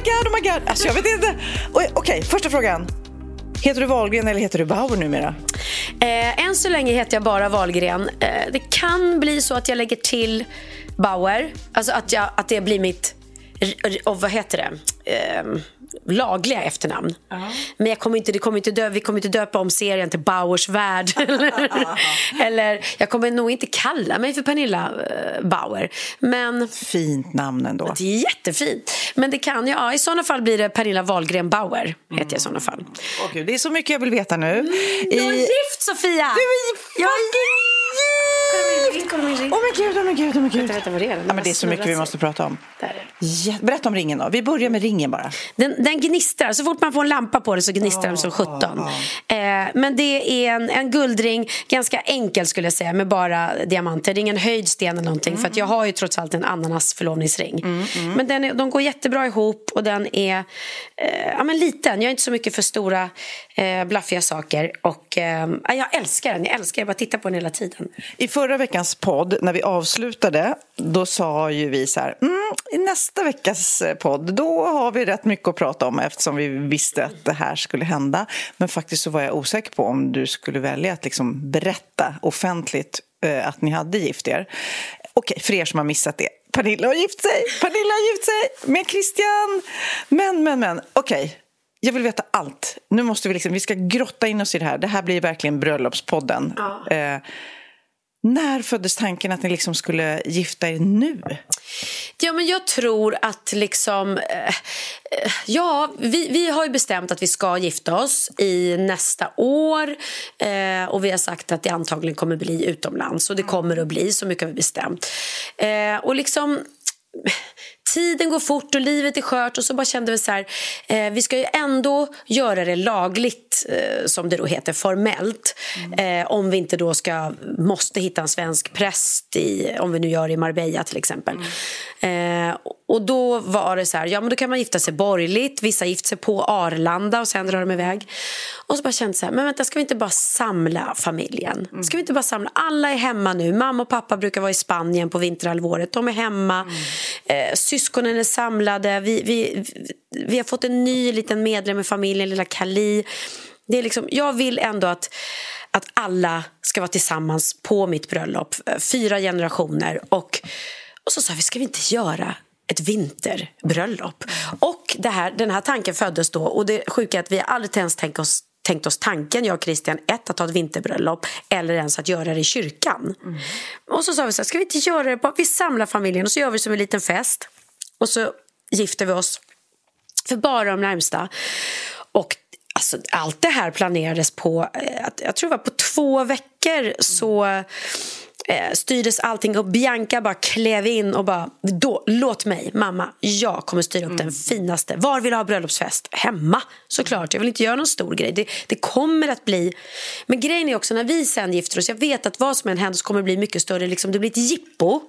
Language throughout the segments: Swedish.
my god, oh my god! Alltså jag vet inte. Okej, Okej, första frågan. Heter du Wahlgren eller heter du Bauer numera? Eh, än så länge heter jag bara Wahlgren. Eh, det kan bli så att jag lägger till Bauer. Alltså att, jag, att det blir mitt... Och vad heter det? Eh, lagliga efternamn. Men jag kommer inte, det kommer inte dö, vi kommer inte döpa om serien till Bauers värld. eller, eller jag kommer nog inte kalla mig för Pernilla eh, Bauer. Men Fint namn ändå. det är jättefint. Men det kan jag. Ja, I sådana fall blir det Pernilla Wahlgren Bauer. Heter jag i sådana fall. Åh, gud, det är så mycket jag vill veta nu. Jag är I... gift Sofia! Du är är fucking gift! Kolla min ring. Åh men gud, åh men gud, åh men gud. Vänta, vänta, vad är det? Den Ja, men det är så mycket vi måste prata om. Där. Ja, berätta om ringen då. Vi börjar med ringen bara. Den, den gnistrar. Så fort man får en lampa på den så gnistrar den som 17. Eh, men det är en, en guldring, ganska enkel skulle jag säga, med bara diamanter. Det är ingen höjd sten eller någonting. För att jag har ju trots allt en ananas förlovningsring. Men den är, de går jättebra ihop och den är eh, ja, men liten. Jag är inte så mycket för stora eh, blaffiga saker. Och eh, ja, jag älskar den. Jag älskar den. Jag bara tittar på den hela tiden. I förra veckans podd, när vi avslutade, då sa ju vi så här, mm, i nästa veckas eh, podd, då har vi rätt mycket att prata om eftersom vi visste att det här skulle hända. Men faktiskt så var jag osäker på om du skulle välja att liksom berätta offentligt eh, att ni hade gift er. Okej, för er som har missat det. Pernilla har gift sig! Pernilla har gift sig med Christian! Men, men, men, okej. Jag vill veta allt. Nu måste vi liksom, vi ska grotta in oss i det här. Det här blir verkligen bröllopspodden. Eh, när föddes tanken att ni liksom skulle gifta er nu? Ja, men jag tror att liksom... Eh, ja, vi, vi har ju bestämt att vi ska gifta oss i nästa år. Eh, och vi har sagt att det antagligen kommer bli utomlands. Och det kommer att bli, så mycket har vi bestämt. Eh, och liksom... Tiden går fort och livet är skört och så bara kände vi så här, eh, vi ska ju ändå göra det lagligt eh, som det då heter formellt. Eh, om vi inte då ska, måste hitta en svensk präst i, om vi nu gör det i Marbella till exempel. Eh, och då var det så här, ja men då kan man gifta sig borgerligt, vissa gifter sig på Arlanda och sen drar de iväg. Och så bara kände så här, men vänta ska vi inte bara samla familjen? Ska vi inte bara samla, alla är hemma nu, mamma och pappa brukar vara i Spanien på vinterhalvåret, de är hemma, eh, syskonen är samlade, vi, vi, vi har fått en ny liten medlem i familjen, lilla Kali. Det är liksom, jag vill ändå att, att alla ska vara tillsammans på mitt bröllop, eh, fyra generationer och, och så sa vi, ska vi inte göra ett vinterbröllop. Och det här, den här tanken föddes då och det sjuka är att vi aldrig ens tänkt oss tänkt oss tanken, jag och Christian, ett att ha ett vinterbröllop eller ens att göra det i kyrkan. Och så sa vi så här, ska vi inte göra det, bara, vi samlar familjen och så gör vi som en liten fest och så gifter vi oss för bara de närmsta. Och alltså, allt det här planerades på, eh, jag tror det var på två veckor så eh, styrdes allting och Bianca bara klev in och bara, då, låt mig, mamma, jag kommer styra upp den finaste. Var vill du ha bröllopsfest? Hemma, såklart. Jag vill inte göra någon stor grej. Det, det kommer att bli, men grejen är också när vi sen gifter oss, jag vet att vad som än händer så kommer det bli mycket större, liksom, det blir ett jippo.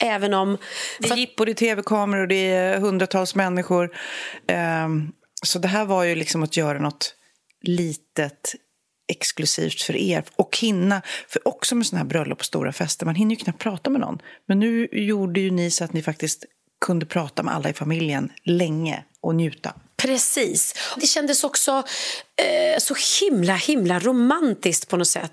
Även om... Det är jippo, det är tv-kameror, det är hundratals människor. Ehm, så det här var ju liksom att göra något litet exklusivt för er och hinna, för också med sådana här bröllop och stora fester, man hinner ju knappt prata med någon. Men nu gjorde ju ni så att ni faktiskt kunde prata med alla i familjen länge och njuta. Precis. Det kändes också eh, så himla, himla romantiskt på något sätt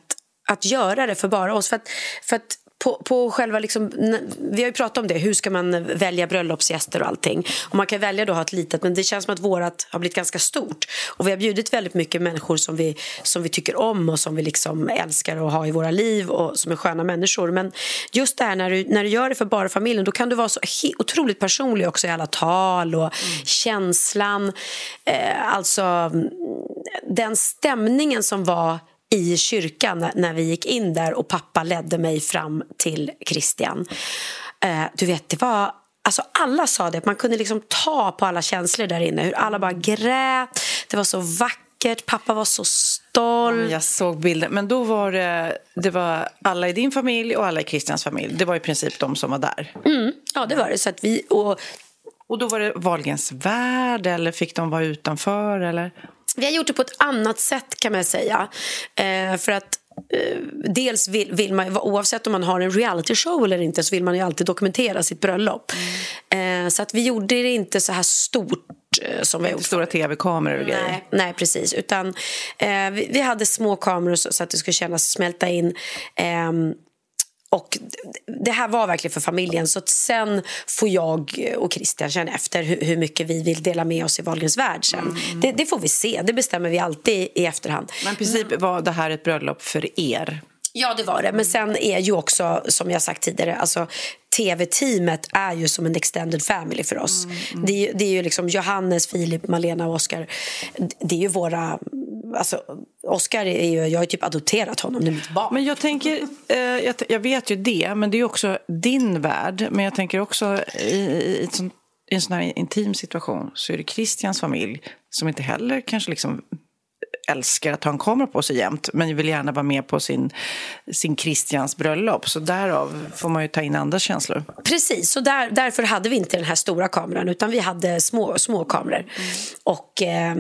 att göra det för bara oss. För att, för att på, på själva liksom, vi har ju pratat om det, hur ska man välja bröllopsgäster och allting. Och man kan välja då att ha ett litet, men det känns som att vårat har blivit ganska stort. Och vi har bjudit väldigt mycket människor som vi, som vi tycker om och som vi liksom älskar att ha i våra liv och som är sköna människor. Men just det här när du, när du gör det för bara familjen, då kan du vara så otroligt personlig också i alla tal och mm. känslan. Eh, alltså den stämningen som var i kyrkan när vi gick in där och pappa ledde mig fram till Christian. Eh, du vet, det var... Alltså alla sa det, man kunde liksom ta på alla känslor där inne. Hur alla bara grät, det var så vackert, pappa var så stolt. Jag såg bilden, men då var det, det var alla i din familj och alla i Christians familj. Det var i princip de som var där. Mm, ja, det var det. Så att vi, och, och då var det Wahlgrens värld eller fick de vara utanför? Eller? Vi har gjort det på ett annat sätt kan man säga. Eh, för att eh, dels vill, vill, man, oavsett om man har en reality show eller inte så vill man ju alltid dokumentera sitt bröllop. Mm. Eh, så att vi gjorde det inte så här stort eh, som vi gjort. Stora tv-kameror och grejer. Nej, nej precis. Utan eh, vi, vi, hade små kameror så, så, att det skulle kännas smälta in. Och det här var verkligen för familjen. Så sen får jag och Christian känna efter hur, hur mycket vi vill dela med oss i Wahlgrens värld sen. Mm. Det, det, får vi se. Det bestämmer vi alltid i efterhand. Men i princip var det här ett bröllop för er? Ja, det var det. Men sen är ju också, som jag sagt tidigare, alltså, tv-teamet är ju som en extended family för oss. Mm, mm. Det, är, det är ju liksom Johannes, Filip, Malena och Oskar. Det är ju våra alltså, Oscar är ju, jag har ju typ adopterat honom, det är mitt barn. Men jag tänker, eh, jag, jag, vet ju det, men det är också din värld. Men jag tänker också i, i, i, i en sån här intim situation så är det Christians familj som inte heller kanske liksom älskar att ha en kamera på sig jämt men vill gärna vara med på sin, sin Christians bröllop. Så därav får man ju ta in andra känslor. Precis, och där, därför hade vi inte den här stora kameran utan vi hade små, små kameror. Mm. Och eh,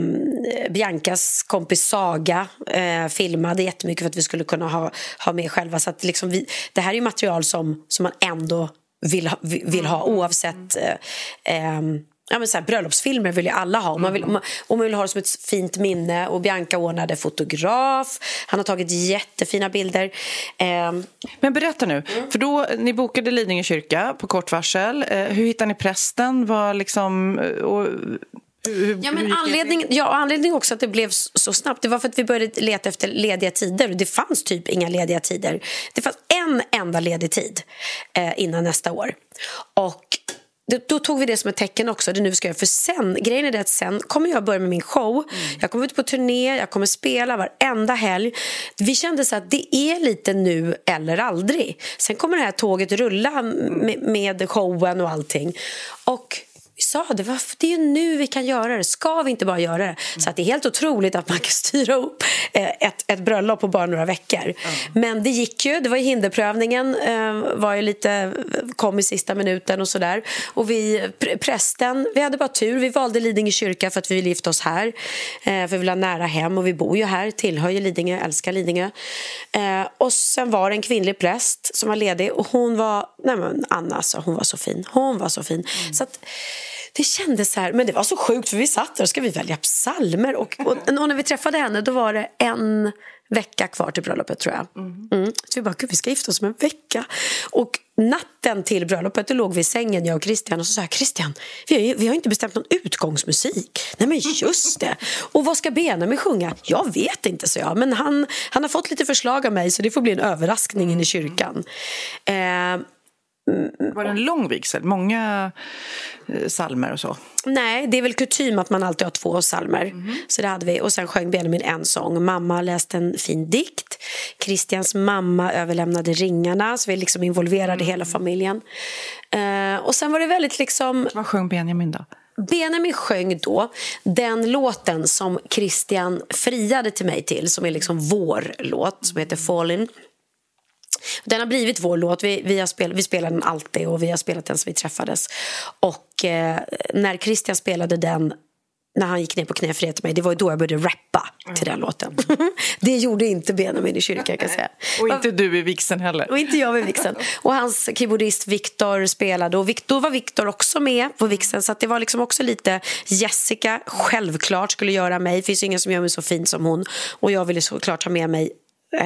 Biancas kompis Saga eh, filmade jättemycket för att vi skulle kunna ha, ha med själva. Så att liksom vi, det här är ju material som, som man ändå vill vill ha mm. oavsett eh, ehm, ja, men så här, bröllopsfilmer vill ju alla ha. Man vill, och man vill ha det som ett fint minne. Och Bianca ordnade fotograf. Han har tagit jättefina bilder. Eh. Men berätta nu. Mm. För då, Ni bokade Lidingö kyrka på kort varsel. Eh, hur hittade ni prästen? Var liksom, och, hur, ja, men anledning, ja, anledningen också att det blev så snabbt det var för att vi började leta efter lediga tider. Det fanns typ inga lediga tider. Det fanns en enda ledig tid eh, innan nästa år. Och då tog vi det som ett tecken också. Det nu ska jag. För sen, grejen är det att sen kommer jag börja med min show. Mm. Jag kommer ut på turné, jag kommer spela varenda helg. Vi kände så att det är lite nu eller aldrig. Sen kommer det här tåget rulla med, med showen och allting. Och vi sa det, det är nu vi kan göra det. Ska vi inte bara göra det? Så att det är helt otroligt att man kan styra upp eh, ett, ett bröllop på bara några veckor. Mm. Men det gick ju. Det var ju hinderprövningen. Eh, var ju lite, kom i sista minuten och sådär. Och vi, prästen, vi hade bara tur. Vi valde Lidingö kyrka för att vi vill gifta oss här. Eh, för vi vill ha nära hem och vi bor ju här. Tillhör ju Lidingö, älskar Lidingö. Och sen var det en kvinnlig präst som var ledig och hon var, nej men Anna alltså, hon var så fin. Hon var så fin. Mm. Så att, det kändes så här, men det var så sjukt för vi satt där och ska vi välja psalmer och, och, och, när vi träffade henne då var det en vecka kvar till bröllopet tror jag. Mm. Mm. Så vi bara, gud vi ska gifta oss om en vecka. Och natten till bröllopet då låg vi i sängen jag och Christian och så sa jag, Christian, vi har, vi har inte bestämt någon utgångsmusik. Nej men just det. Och vad ska Benjamin sjunga? Jag vet inte så jag, men han, han har fått lite förslag av mig så det får bli en överraskning in i kyrkan. Eh, var det en lång vigsel? Många eh, salmer och så? Nej, det är väl kutym att man alltid har två salmer. Mm. Så det hade vi. Och sen sjöng Benjamin en sång. Mamma läste en fin dikt. Christians mamma överlämnade ringarna. Så vi liksom involverade mm. hela familjen. Uh, och sen var det väldigt liksom... Vad sjöng Benjamin då? Benjamin sjöng då den låten som Christian friade till mig till, som är liksom vår låt, som heter Fallin'. Den har blivit vår låt. Vi, vi, har spel, vi spelar den alltid och vi har spelat den sen vi träffades. Och eh, när Christian spelade den när han gick ner på knä för mig. Det var då jag började rappa till den låten. det gjorde inte Benjamin i kyrkan kan säga. Och inte du i vixen heller. Och inte jag vid vixen. Och hans keyboardist Viktor spelade och då var Viktor också med på vixen så det var liksom också lite Jessica självklart skulle göra mig. Det finns ingen som gör mig så fin som hon och jag ville såklart ha med mig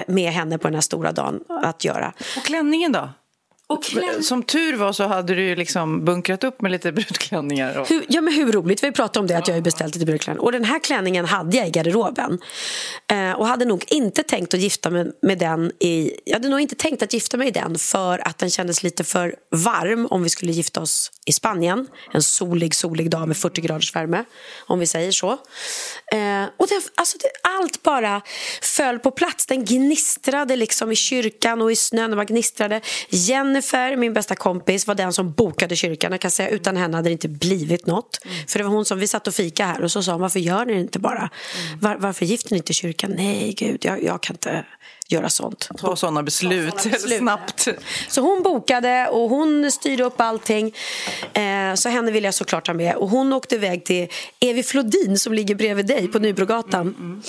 med henne på den här stora dagen att göra. Och klänningen då? Som tur var så hade du liksom bunkrat upp med lite brudklänningar. Och... Hur, ja, men hur roligt. Vi pratat om det, att jag har beställt lite brudklänningar. Och den här klänningen hade jag i garderoben. Eh, och hade nog inte tänkt att gifta mig med den i... Jag hade nog inte tänkt att gifta mig i den för att den kändes lite för varm om vi skulle gifta oss i Spanien. En solig, solig dag med 40 graders värme, om vi säger så. Eh, och det, alltså det, allt bara föll på plats. Den gnistrade liksom i kyrkan och i snön. Den gnistrade. Jennifer, min bästa kompis, var den som bokade kyrkan. Jag kan säga Utan henne hade det inte blivit något. Mm. För det var hon som, Vi satt och fika här och så sa hon, varför gör ni det inte bara? Mm. Var, varför gifter ni inte kyrkan? Nej, gud, jag, jag kan inte göra sånt. Ta sådana beslut, Ta beslut. snabbt. Så hon bokade och hon styrde upp allting. Eh, så henne ville jag såklart ha med. Och hon åkte iväg till Evi Flodin som ligger bredvid dig på Nybrogatan. Mm, mm.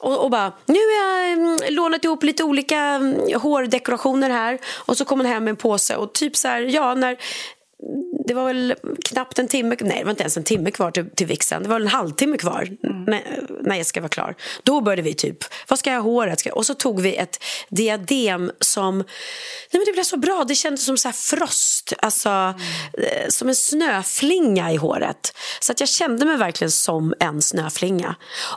Och, och bara, nu har jag mm, lånat ihop lite olika mm, hårdekorationer här. Och så kom hon hem med en påse och typ så här, ja när det var väl knappt en timme, nej det var inte ens en timme kvar till, till vixen. Det var en halvtimme kvar mm. när, ska vara klar. Då började vi typ, vad ska jag ha håret? Och så tog vi ett diadem som, nej men det blev så bra. Det kändes som så här frost, alltså mm. som en snöflinga i håret. Så att jag kände mig verkligen som en snöflinga.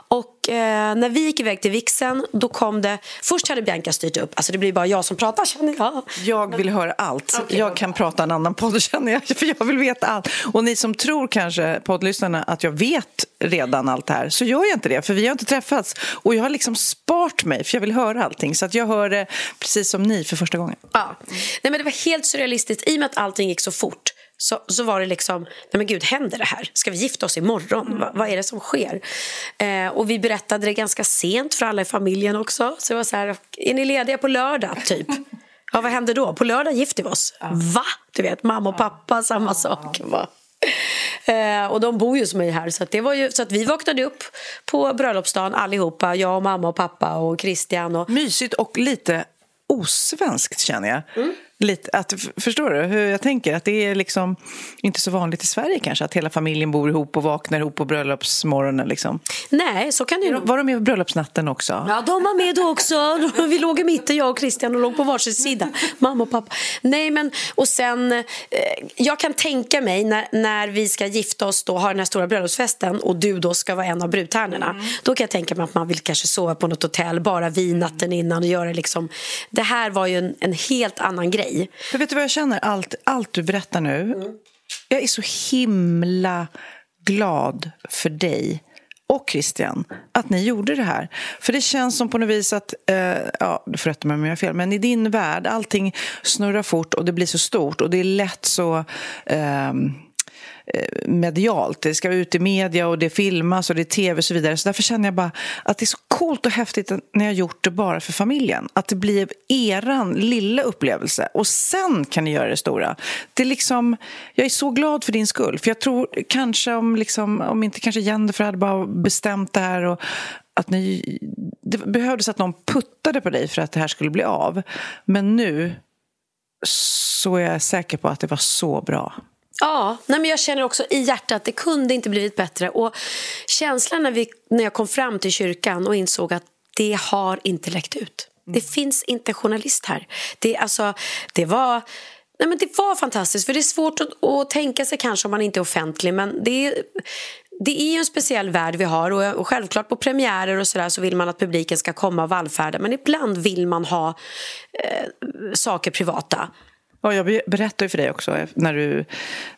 Och eh, när vi gick iväg till vixen då kom det... Först hade Bianca styrt upp. Alltså det blir bara jag som pratar känner jag. Jag vill höra allt. Okay, jag kan prata en annan podd känner jag. För jag vill veta allt. Och ni som tror kanske, poddlyssnarna, att jag vet redan allt det här. Så gör jag inte det. För vi har inte träffats. Och jag har liksom spart mig. För jag vill höra allting. Så att jag hör det precis som ni för första gången. Ja. Nej, men det var helt surrealistiskt. I och med att allting gick så fort så, så var det liksom, nej men gud, händer det här? Ska vi gifta oss imorgon? Mm. Va, vad är det som sker? Eh, och vi berättade det ganska sent för alla i familjen också. Så det var så här, är ni lediga på lördag, typ? Ja, vad händer då? På lördag gifter vi oss. Ja. Va? Du vet, mamma och pappa, samma sak. Va? Eh, och de bor ju hos mig här. Så, det var ju, så att vi vaknade upp på bröllopsdagen allihopa. Jag, och mamma och pappa och Christian. Och... Mysigt och lite osvenskt känner jag. Mm. Lite, att, förstår du hur jag tänker? Att det är liksom inte så vanligt i Sverige kanske att hela familjen bor ihop och vaknar ihop på bröllopsmorgonen. Liksom. Nej, så kan det ju Var de med på bröllopsnatten också? Ja, de var med då också. Vi låg i mitten, jag och Christian, och låg på varsin sida. Mamma och pappa. Nej, men och sen... Eh, jag kan tänka mig när, när vi ska gifta oss då, ha den här stora bröllopsfesten och du då ska vara en av brudtärnorna. Mm. Då kan jag tänka mig att man vill kanske sova på något hotell, bara vi natten innan och göra liksom... Det här var ju en, en helt annan grej mig. För vet du vad jag känner? Allt, allt du berättar nu. Mm. Jag är så himla glad för dig och Christian att ni gjorde det här. För det känns som på något vis att, eh, ja, du får rätta mig om jag har fel, men i din värld, allting snurrar fort och det blir så stort och det är lätt så Eh, Eh, medialt. Det ska ut i media och det filmas och det är tv och så vidare. Så därför känner jag bara att det är så coolt och häftigt när jag gjort det bara för familjen. Att det blir eran lilla upplevelse och sen kan ni göra det stora. Det är liksom, jag är så glad för din skull. För jag tror kanske om, liksom, om inte kanske Jennifer hade bara bestämt det här och att ni, det behövdes att någon puttade på dig för att det här skulle bli av. Men nu så är jag säker på att det var så bra. Ja, nej men jag känner också i hjärtat att det kunde inte blivit bättre. Och känslan när, vi, när jag kom fram till kyrkan och insåg att det har inte läckt ut. Mm. Det finns inte journalist här. Det, alltså, det var... Nej, men det var fantastiskt, för det är svårt att, att tänka sig kanske om man inte är offentlig men det är, det är en speciell värld vi har och, och självklart på premiärer och sådär så vill man att publiken ska komma och vallfärda men ibland vill man ha eh, saker privata. Ja, jag berättade ju för dig också eh, när du,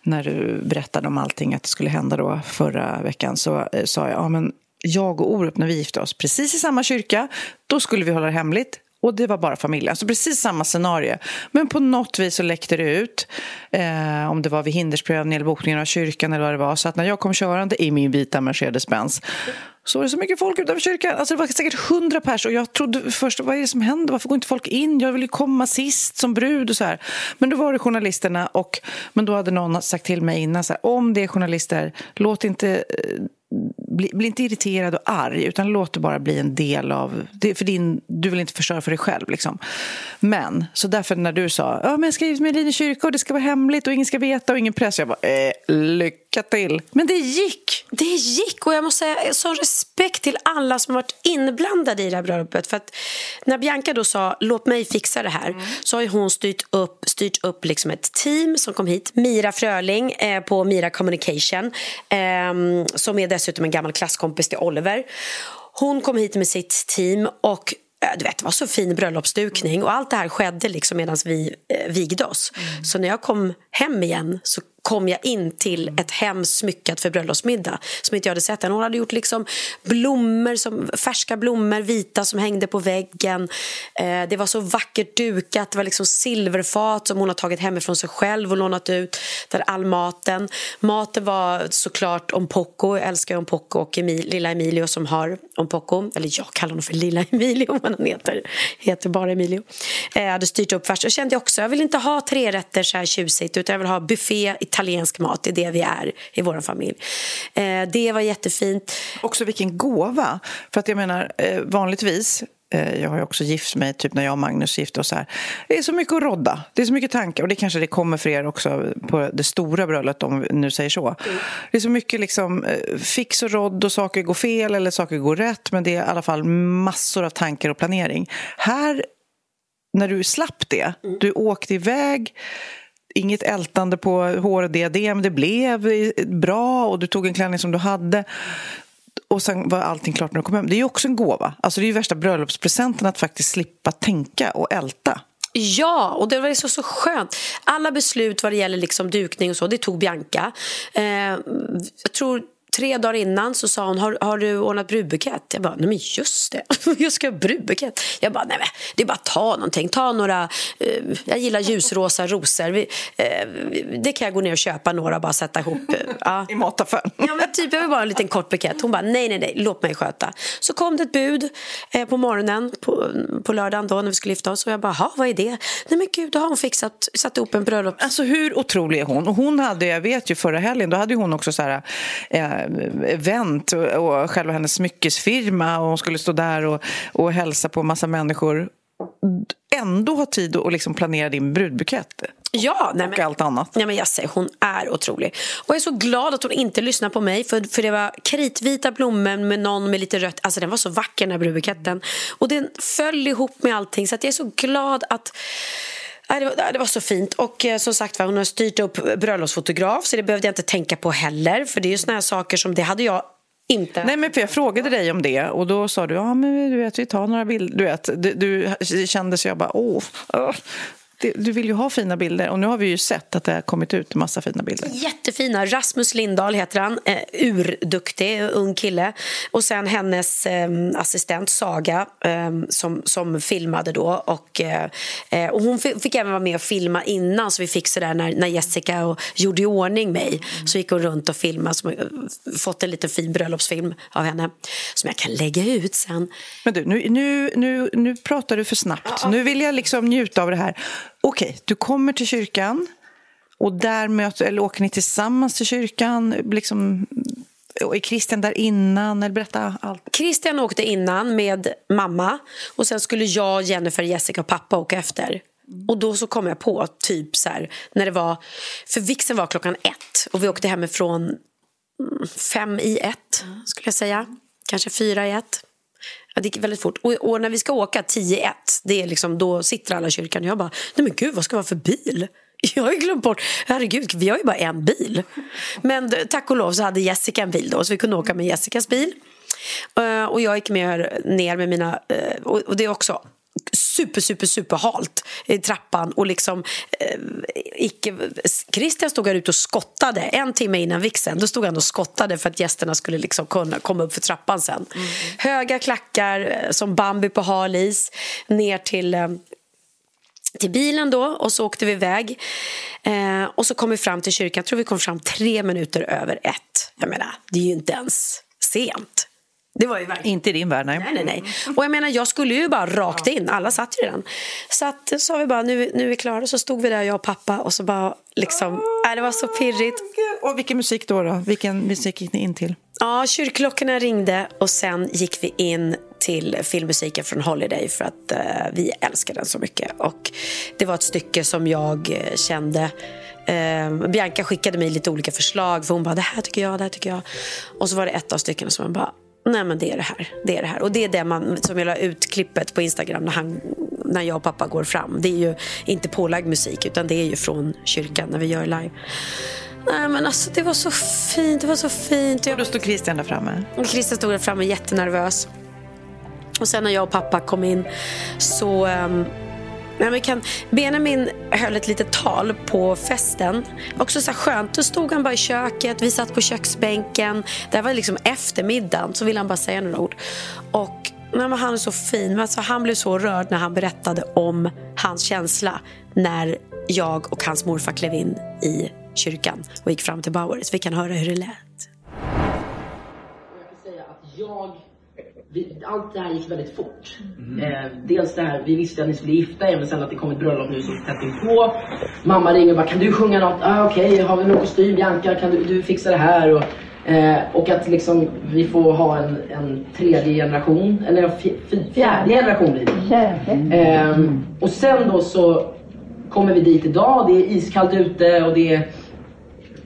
när du berättade om allting att det skulle hända då förra veckan så eh, sa jag ja, men jag och Orup när vi gifte oss precis i samma kyrka då skulle vi hålla det hemligt och det var bara familjen. Alltså precis samma scenario. Men på något vis så läckte det ut. Eh, om det var vid hindersprövning eller bokningen av kyrkan eller vad det var. Så att när jag kom körande i min vita Mercedes-Benz så var det så mycket folk utanför kyrkan. Alltså det var säkert hundra pers och jag trodde först, vad är det som händer? Varför går inte folk in? Jag vill ju komma sist som brud och så här. Men då var det journalisterna och men då hade någon sagt till mig innan så här, om det är journalister, låt inte eh, bli, bli inte irriterad och arg, utan låt det bara bli en del av... Det, för din, du vill inte förstöra för dig själv. Liksom. Men, så därför när du sa ja, men jag skrivit med Linje kyrka och det ska vara hemligt och ingen ska veta och ingen press. Jag bara, eh, lycka till. Men det gick! Det gick och jag måste säga sån respekt till alla som varit inblandade i det här bröllopet. För att när Bianca då sa låt mig fixa det här mm. så har hon styrt upp, styrt upp liksom ett team som kom hit. Mira Fröling eh, på Mira Communication eh, som är dessutom en gammal klasskompis till Oliver. Hon kom hit med sitt team och eh, du vet, det var så fin bröllopsdukning och allt det här skedde liksom medan vi eh, vigde oss. Mm. Så när jag kom hem igen så kom jag in till ett hem smyckat för bröllopsmiddag som inte jag hade sett än. Hon hade gjort liksom blommor, som, färska blommor, vita som hängde på väggen. Eh, det var så vackert dukat, det var liksom silverfat som hon har tagit hemifrån sig själv och lånat ut där all maten. Maten var såklart Ompocco, jag älskar Ompocco och Emil, lilla Emilio som har Ompocco. Eller jag kallar honom för lilla Emilio, men han heter, heter bara Emilio. Eh, jag hade styrt upp först. Jag kände också, jag vill inte ha tre rätter så här tjusigt utan jag vill ha buffé, italiensk mat. Det är det vi är i vår familj. Eh, det var jättefint. Också vilken gåva. För att jag menar, eh, vanligtvis eh, jag har också gift mig, typ när jag och Magnus gifte oss här. Det är så mycket att rodda, det är så mycket tankar och det kanske det kommer för er också på det stora bröllopet om vi nu säger så. Mm. Det är så mycket liksom eh, fix och rodd och saker går fel eller saker går rätt men det är i alla fall massor av tankar och planering. Här, när du slapp det, mm. du åkte iväg inget ältande på hår och diadem. Det blev bra och du tog en klänning som du hade. Och sen var allting klart när du kom hem. Det är ju också en gåva. Alltså det är ju värsta bröllopspresenten att faktiskt slippa tänka och älta. Ja, och det var så, så skönt. Alla beslut vad det gäller liksom dukning och så, det tog Bianca. Eh, jag tror tre dagar innan så sa hon, har, har du ordnat brudbukett? Jag bara, nej men just det, jag ska ha brudbukett. Jag bara, nej men det är bara att ta någonting, ta några, eh, jag gillar ljusrosa rosor. Vi, eh, det kan jag gå ner och köpa några och bara sätta ihop. Ja. I mataffären. Ja men typ, jag vill bara en liten kort bukett. Hon bara, nej nej nej, låt mig sköta. Så kom det ett bud eh, på morgonen på, på lördagen då när vi skulle gifta oss och jag bara, vad är det? Nej men gud, då har hon fixat, satt ihop en bröllop. Alltså hur otrolig är hon? Och hon hade, jag vet ju förra helgen, då hade hon också så här eh, event och själva hennes smyckesfirma och hon skulle stå där och, och hälsa på massa människor ändå ha tid att liksom planera din brudbukett. Ja, nej, och men, allt annat. Nej, men jag säger, hon är otrolig. Och jag är så glad att hon inte lyssnar på mig för, för det var kritvita blommor med någon med lite rött. Alltså den var så vacker den här brudbuketten. Och den föll ihop med allting så jag är så glad att det var, det var så fint. Och eh, som sagt hon har styrt upp bröllopsfotograf så det behövde jag inte tänka på heller. För det är ju såna här saker som det hade jag inte. Nej, men för jag frågade dig om det och då sa du ja men du vet vi tar några bilder. Du vet, du, du det kändes jag bara åh, åh du vill ju ha fina bilder och nu har vi ju sett att det har kommit ut en massa fina bilder. Jättefina. Rasmus Lindahl heter han. Eh, urduktig, ung kille. Och sen hennes eh, assistent Saga eh, som, som filmade då. Och, eh, eh och hon fick, även vara med och filma innan så vi fick sådär när, när Jessica och gjorde i ordning mig. Mm. Så gick hon runt och filmade. Så, eh, fått en liten fin bröllopsfilm av henne som jag kan lägga ut sen. Men du, nu, nu, nu, nu pratar du för snabbt. Ja. Nu vill jag liksom njuta av det här. Okej, okay, du kommer till kyrkan och där möter, eller åker ni tillsammans till kyrkan? Liksom, är Christian där innan? Eller berätta allt. Christian åkte innan med mamma och sen skulle jag, Jennifer, Jessica och pappa åka efter. Och då så kom jag på, typ så här, när det var... För vixen var klockan ett och vi åkte hemifrån mm, fem i ett, skulle jag säga. Kanske fyra i ett. Ja, det gick väldigt fort. Och, och när vi ska åka 10-1, det är liksom, då sitter alla i kyrkan och jag bara, nej men gud vad ska det vara för bil? Jag har ju glömt bort, herregud vi har ju bara en bil. Men tack och lov så hade Jessica en bil då så vi kunde åka med Jessicas bil. Eh, och jag gick med ner med mina, eh, och, och det är också super, super, super halt i trappan och liksom eh, icke... Christian stod här ute och skottade en timme innan vixen. Då stod han och skottade för att gästerna skulle liksom kunna komma upp för trappan sen. Mm. Höga klackar eh, som Bambi på hal is ner till eh, till bilen då och så åkte vi iväg. Eh, och så kom vi fram till kyrkan. Jag tror vi kom fram tre minuter över ett. Jag menar, det är ju inte ens sent. Det var ju verkligen... Inte i din värld, nej. nej. Nej, nej, Och jag menar, jag skulle ju bara rakt in. Alla satt ju redan. Så att, sa vi bara, nu, nu är vi klara. Så stod vi där, jag och pappa, och så bara liksom... Oh, äh, det var så pirrigt. och vilken musik då, då? Vilken musik gick ni in till? Ja, kyrkklockorna ringde och sen gick vi in till filmmusiken från Holiday för att uh, vi älskar den så mycket. Och det var ett stycke som jag uh, kände uh, Bianca skickade mig lite olika förslag för hon bara det här tycker jag, det här tycker jag. Och så var det ett av styckena som man bara nej men det är det här. Det är det här. Och det är det man, som jag la ut klippet på Instagram när, han, när jag och pappa går fram. Det är ju inte pålagd musik utan det är ju från kyrkan när vi gör live. Nej men alltså det var så fint, det var så fint. Och då stod Christian där framme? Och Christian stod där framme jättenervös. Och sen när jag och pappa kom in så um, Nej, men kan, Benjamin höll ett litet tal på festen. Också så skönt. Då stod han bara i köket, vi satt på köksbänken. Det här var liksom eftermiddagen, så ville han bara säga några ord. Och nej, han är så fin. Alltså, han blev så rörd när han berättade om hans känsla när jag och hans morfar klev in i kyrkan och gick fram till Bauer. Så vi kan höra hur det lät. Jag kan säga att jag vi, allt det här gick väldigt fort. Mm. Eh, dels det här, vi visste att ni skulle gifta er men sen att det kom ett bröllop nu så tätt inpå. Mamma ringer och bara, kan du sjunga något? Ah, Okej, okay. har vi någon kostym? Bianca, kan du, du fixa det här? Och, eh, och att liksom vi får ha en, en tredje generation, eller en fjärde generation blir det. Eh, och sen då så kommer vi dit idag, det är iskallt ute och det är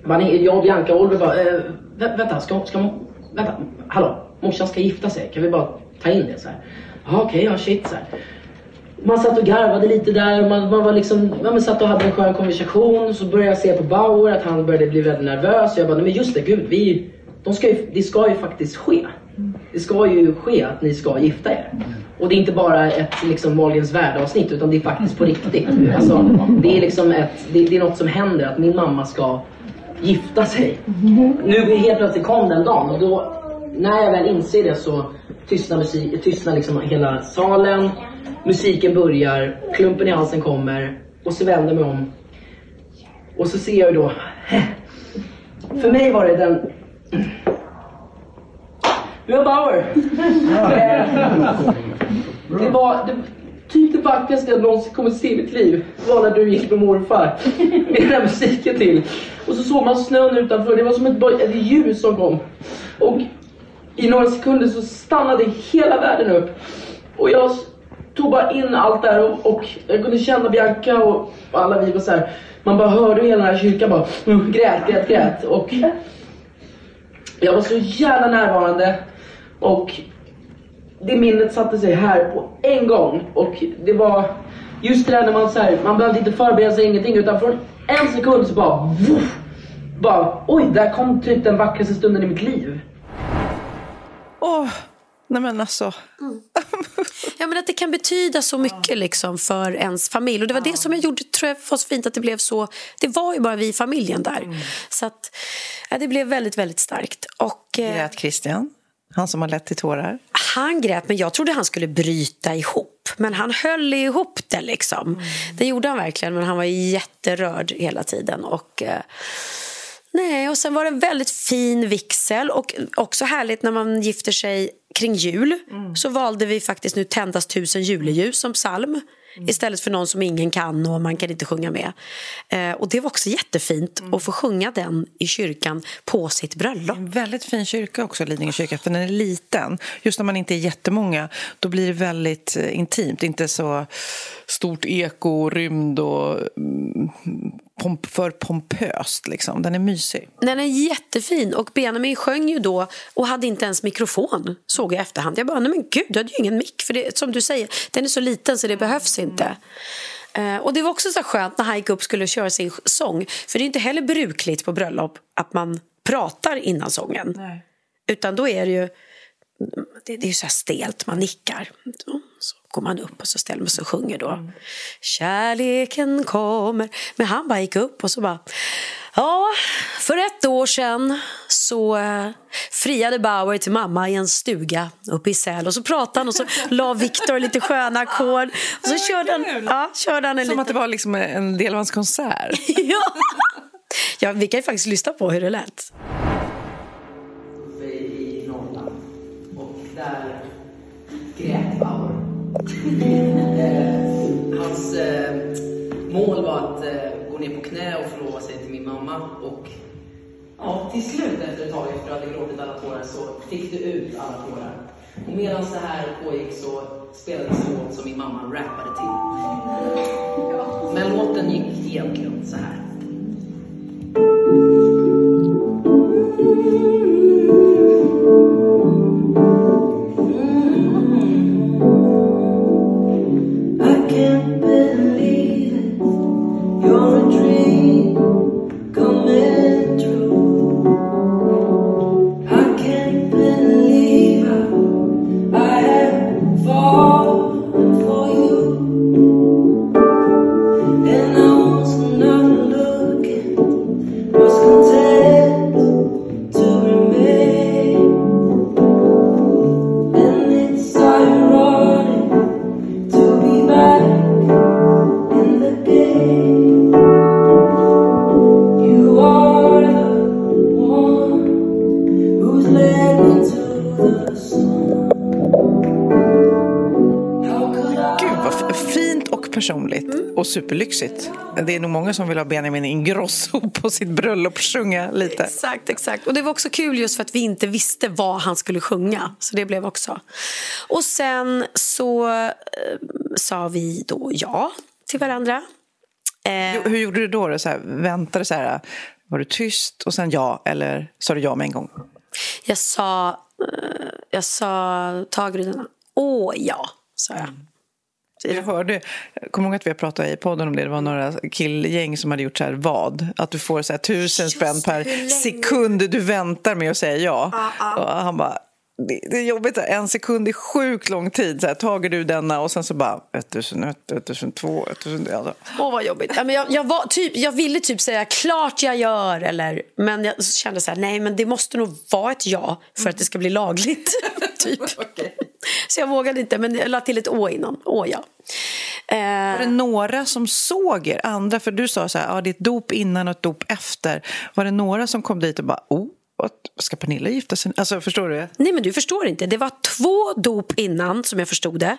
man är, jag och Bianca och Oliver bara, äh, vänta, ska, ska, vänta, hallå, morsan ska gifta sig, kan vi bara ta in det så här? Ja okej, okay, ja shit så här. Man satt och garvade lite där, man, man var liksom, ja, man satt och hade en skön konversation. Så började jag se på Bauer att han började bli väldigt nervös. Jag bara, nej men just det, gud, vi, de ska ju, det ska ju faktiskt ske. Det ska ju ske att ni ska gifta er. Och det är inte bara ett liksom Wahlgrens värld-avsnitt utan det är faktiskt på riktigt. Alltså, det är liksom ett, det, det är något som händer att min mamma ska gifta sig. Nu helt plötsligt kom den dagen och då när jag väl inser det så tystnar, musik, tystnar liksom hela salen. Musiken börjar, klumpen i halsen kommer och så vänder jag mig om. Och så ser jag ju då... För mig var det den... Björn Bauer! det var det, typ det vackraste jag någonsin kommer se i mitt liv. var när du gick med morfar. Med den här musiken till. Och så såg man snön utanför. Det var som ett, ett ljus som kom. Och i några sekunder så stannade hela världen upp. Och jag tog bara in allt där och, och jag kunde känna Bianca och alla vi var så här, Man bara hörde hela den här kyrkan bara mm, grät, grät, grät. Och jag var så jävla närvarande. Och det minnet satte sig här på en gång. Och det var just det där när man så här, man behövde inte förbereda sig ingenting utan från en sekund så bara, woof, bara oj, där kom typ den vackraste stunden i mitt liv. Åh, oh, nej men alltså. Mm. ja, men att det kan betyda så mycket liksom för ens familj. Och det var det som jag gjorde, tror jag var så fint att det blev så. Det var ju bara vi i familjen där. Mm. Så att ja, det blev väldigt, väldigt starkt. Och, eh, Grät Christian? Han som har lett till tårar? Han grät, men jag trodde han skulle bryta ihop. Men han höll ihop det liksom. Mm. Det gjorde han verkligen, men han var jätterörd hela tiden. Och... Eh, Nej, och sen var det en väldigt fin vixel och också härligt när man gifter sig kring jul. Mm. Så valde vi faktiskt nu Tändas tusen juleljus som psalm. Mm. Istället för någon som ingen kan och man kan inte sjunga med. Eh, och det var också jättefint mm. att få sjunga den i kyrkan på sitt bröllop. En väldigt fin kyrka också, Lidingö kyrka, för den är liten. Just när man inte är jättemånga, då blir det väldigt eh, intimt. Inte så stort eko, rymd och mm, pomp för pompöst. Liksom. Den är mysig. Den är jättefin. Och Benjamin sjöng ju då och hade inte ens mikrofon, såg jag i efterhand. Jag bara, nej men gud, du hade ju ingen mick. För det, som du säger, den är så liten så det behövs inte. Uh, och det var också så skönt när han gick upp skulle köra sin sång. För det är inte heller brukligt på bröllop att man pratar innan sången. Nej. Utan då är det ju det, det är ju så här stelt, man nickar. Så går man upp och så ställer man sig och sjunger då. Mm. Kärleken kommer. Men han bara gick upp och så bara Ja, för ett år sedan så uh, friade Bauer till mamma i en stuga uppe i Säl och så pratade han och så la Viktor lite sköna ackord och så körde han, ja, körde han en Som liten... att det var liksom en del av hans konsert. ja. ja, vi kan ju faktiskt lyssna på hur det lät. Hans eh, mål var att eh, gå ner på knä och förlova sig till min mamma och Ja, till slut efter ett tag efter att du hade gråtit alla tårar så fick du ut alla tårar. Och medan det här pågick så spelades en låt som min mamma rappade till. Men låten gick egentligen så här. Det är nog många som vill ha Benjamin Ingrosso på sitt bröllop sjunga lite. Exakt, exakt. Och det var också kul just för att vi inte visste vad han skulle sjunga. Så det blev också. Och sen så eh, sa vi då ja till varandra. Eh, Hur, gjorde du då? då? Så här, väntade så här, var du tyst och sen ja eller sa du ja med en gång? jag sa, eh, jag sa ta Grydarna. Åh ja, sa jag. Jag hörde, jag kommer ihåg att vi har pratat i podden om det. Det var några killgäng som hade gjort så här vad. Att du får så här tusen Just spänn per sekund du väntar med att säga ja. Och han bara, det, det är jobbigt. En sekund är sjukt lång tid. Så här, tager du denna och sen så bara 1001, 1002, 1000... Alltså. Åh, vad jobbigt. Ja, men jag, jag, var, typ, jag ville typ säga klart jag gör, eller, men jag kände så här, nej men det måste nog vara ett ja för att det ska bli lagligt. typ. Så jag vågade inte, men jag la till ett å innan. Åh ja. Var det Eh, några som såg er? Andra, för du sa så här, ja, det är ett dop innan och ett dop efter. Var det några som kom dit och bara, oh, vad- ska Pernilla gifta sig? Alltså, förstår du? nej men du förstår inte. Det var två dop innan som jag förstod det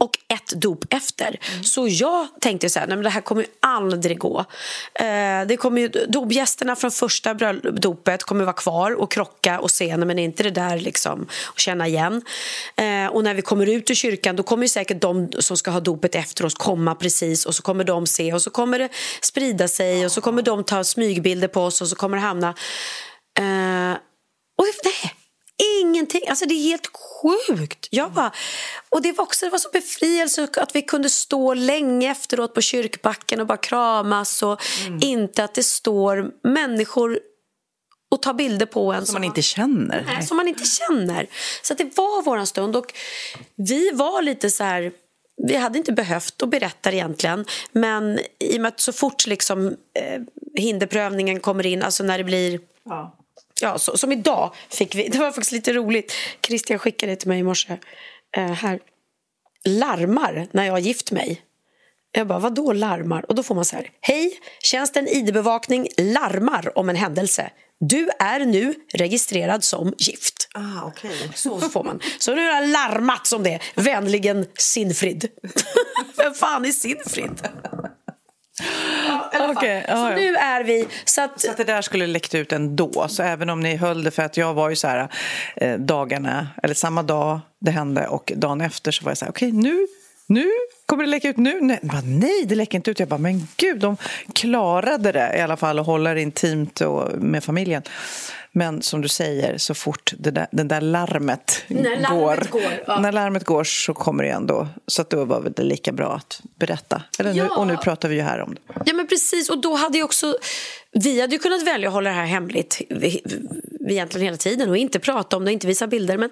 och ett dop efter. Så jag tänkte så här, nej men det här kommer ju aldrig gå. Eh, det kommer ju, dopgästerna från första dopet kommer vara kvar och krocka och se, nej men är inte det där liksom att känna igen. Eh, och när vi kommer ut ur kyrkan då kommer ju säkert de som ska ha dopet efter oss komma precis och så kommer de se och så kommer det sprida sig och så kommer de ta smygbilder på oss och så kommer det hamna Eh, och nej, ingenting. Alltså det är helt sjukt. Jag bara, och det var också det var så befrielse att vi kunde stå länge efteråt på kyrkbacken och bara kramas och inte att det står människor och tar bilder på en Som man inte känner. Nej, som man inte känner. Så det var vår stund. Och vi var lite så här... Vi hade inte behövt att berätta egentligen. Men i och med att så fort liksom, eh, hinderprövningen kommer in, alltså när det blir... Ja, så, som idag fick vi... Det var faktiskt lite roligt. Christian skickade till mig i morse. Eh, här. Larmar när jag har gift mig. Jag bara, vad då larmar? Och då får man så här. Hej, tjänsten ID-bevakning larmar om en händelse. Du är nu registrerad som gift. Ah, okay. Så får man. Så nu har jag larmat om det. Vänligen Sinfrid. Vem fan är Sinfrid? Ja, ja, så ja. nu är vi... Så att, Så att det där skulle läckt ut ändå. Så även om ni höll det, för att jag var ju så här eh, dagarna, eller samma dag det hände och dagen efter så var jag så här, okej nu, nu kommer det läcka ut nu? Nej, bara, nej, det läcker inte ut. Jag bara, men gud, de klarade det i alla fall hålla det intimt och med familjen. Men som du säger, så fort det där, den där larmet, När larmet går, ja. när larmet går så kommer det ändå. Så att då var det lika bra att berätta. Eller nu, Ja. och nu pratar vi ju här om det. Ja, men precis. Och då hade ju också... Vi hade ju kunnat välja att hålla det här hemligt vi, vi, egentligen hela tiden och inte prata om det och inte visa bilder. Men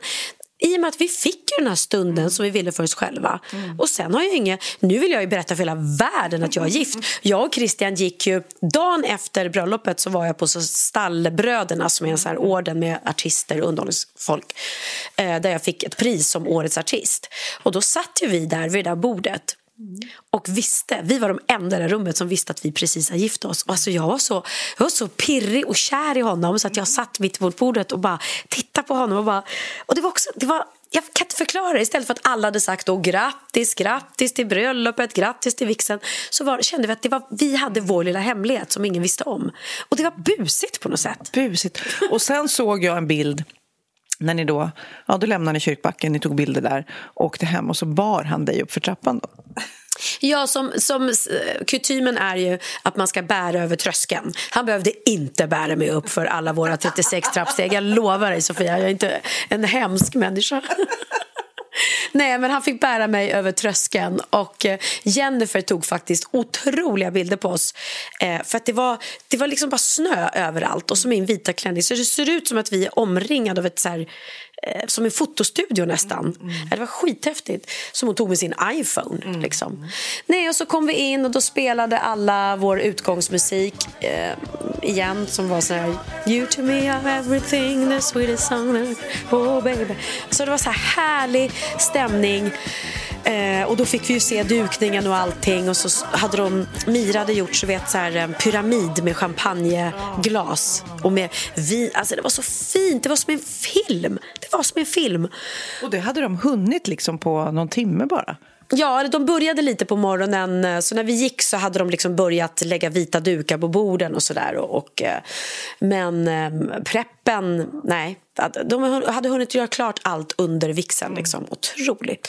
i och med att vi fick ju den här stunden som vi ville för oss själva. Och sen har jag inget... Nu vill jag ju berätta för hela världen att jag är gift. Jag och Christian gick ju... Dagen efter bröllopet så var jag på så Stallbröderna som är en så här orden med artister och underhållningsfolk. Eh, där jag fick ett pris som årets artist. Och då satt ju vi där vid det där bordet Mm. och visste, vi var de enda i det rummet som visste att vi precis har gift oss. Alltså jag, var så, jag var så pirrig och kär i honom så att jag satt mitt på bordet och bara tittade på honom. Och, bara, och det, var också, det, var, jag kan inte förklara det. Istället för att alla hade sagt då, grattis, grattis till bröllopet, grattis till vixen så var, kände vi att det var, vi hade vår lilla hemlighet som ingen visste om. Och det var busigt på något sätt. Busigt. Och sen såg jag en bild när ni då, ja då lämnade ni kyrkbacken, ni tog bilder där, åkte hem och så bar han dig upp för trappan då. Ja, som, som eh, kutymen är ju att man ska bära över tröskeln. Han behövde inte bära mig upp för alla våra 36 trappsteg. Jag lovar dig, Sofia, jag är inte en hemsk människa. Nej, men han fick bära mig över tröskeln och eh, Jennifer tog faktiskt otroliga bilder på oss. Eh, för att det var, det var liksom bara snö överallt och så min vita klänning. Så det ser ut som att vi är omringade av ett så här, som en fotostudio nästan. Det var skithäftigt. Som hon tog med sin iPhone. Liksom. Nej, och så kom vi in och då spelade alla vår utgångsmusik eh, igen som var så här You to me are everything, the sweetest song oh baby. Så det var så här härlig stämning. Eh, och då fick vi ju se dukningen och allting och så hade de, Mira hade gjort så vet, så här, en pyramid med champagneglas och med vin. Alltså det var så fint, det var som en film. Det var som en film. Och det hade de hunnit liksom på någon timme bara. Ja, de började lite på morgonen. Så när vi gick så hade de liksom börjat lägga vita dukar på borden och sådär. Och, och, eh, men eh, preppen, nej. De hade hunnit göra klart allt under vigseln. Liksom. Otroligt.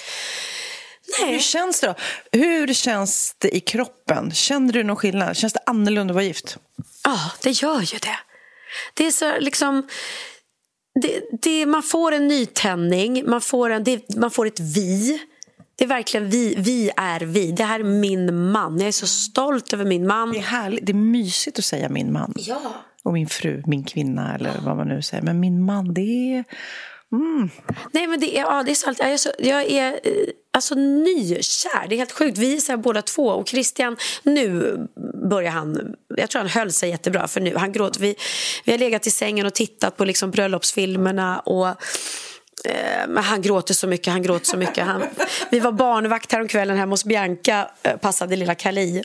Hur Nej. känns det då? Hur känns det i kroppen? Känner du någon skillnad? Känns det annorlunda att vara gift? Ja, det gör ju det. Det är så liksom... Det, det, man får en nytändning, man får, en, det, man får ett vi. Det är verkligen vi, vi är vi. Det här är min man. Jag är så stolt över min man. Det är härligt, det är mysigt att säga min man. Ja. Och min fru, min kvinna eller vad man nu säger. Men min man, det är... Mm. Nej, men det är, ja, det är sant. Jag är, så, jag är eh, alltså, nykär. Det är helt sjukt. Vi är så här båda två. Och Christian, nu börjar han... Jag tror han höll sig jättebra. För nu, han gråter. Vi, vi har legat i sängen och tittat på liksom, bröllopsfilmerna. Och, eh, men han gråter så mycket. Han gråter så mycket. Han, vi var barnvakt häromkvällen hemma hos Bianca. Eh, passade lilla Kali.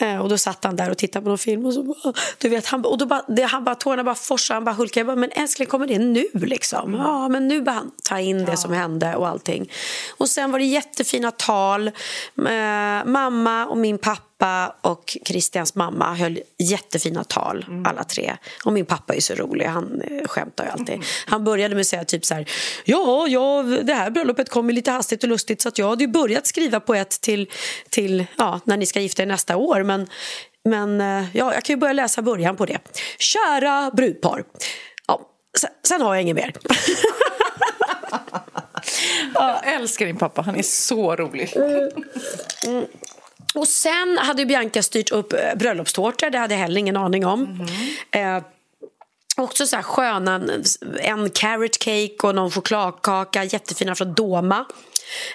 Eh, Och då satt han där och tittade på någon film och så bara, du vet, han, och då bara, det, han bara, tårarna bara forsade, han bara hulkade. Jag bara, men älskling kommer det nu liksom? Ja, men nu bara han ta in det som hände och allting. Och sen var det jättefina tal. Eh, mamma och min pappa och Christians mamma höll jättefina tal, alla tre. Och min pappa är så rolig, han eh, skämtar ju alltid. Han började med att säga typ så här, ja, ja, det här bröllopet kom ju lite hastigt och lustigt så att jag hade ju börjat skriva på ett till, till ja, när ni ska gifta er nästa år. Men, men eh, ja, jag kan ju börja läsa början på det. Kära brudpar. Ja, sen, sen har jag inget mer. Jag älskar din pappa, han är så rolig. Och sen hade Bianca styrt upp eh, bröllopstårtor, det hade jag heller ingen aning om. Eh, också så här sköna, en carrot cake och någon chokladkaka, jättefina från Doma.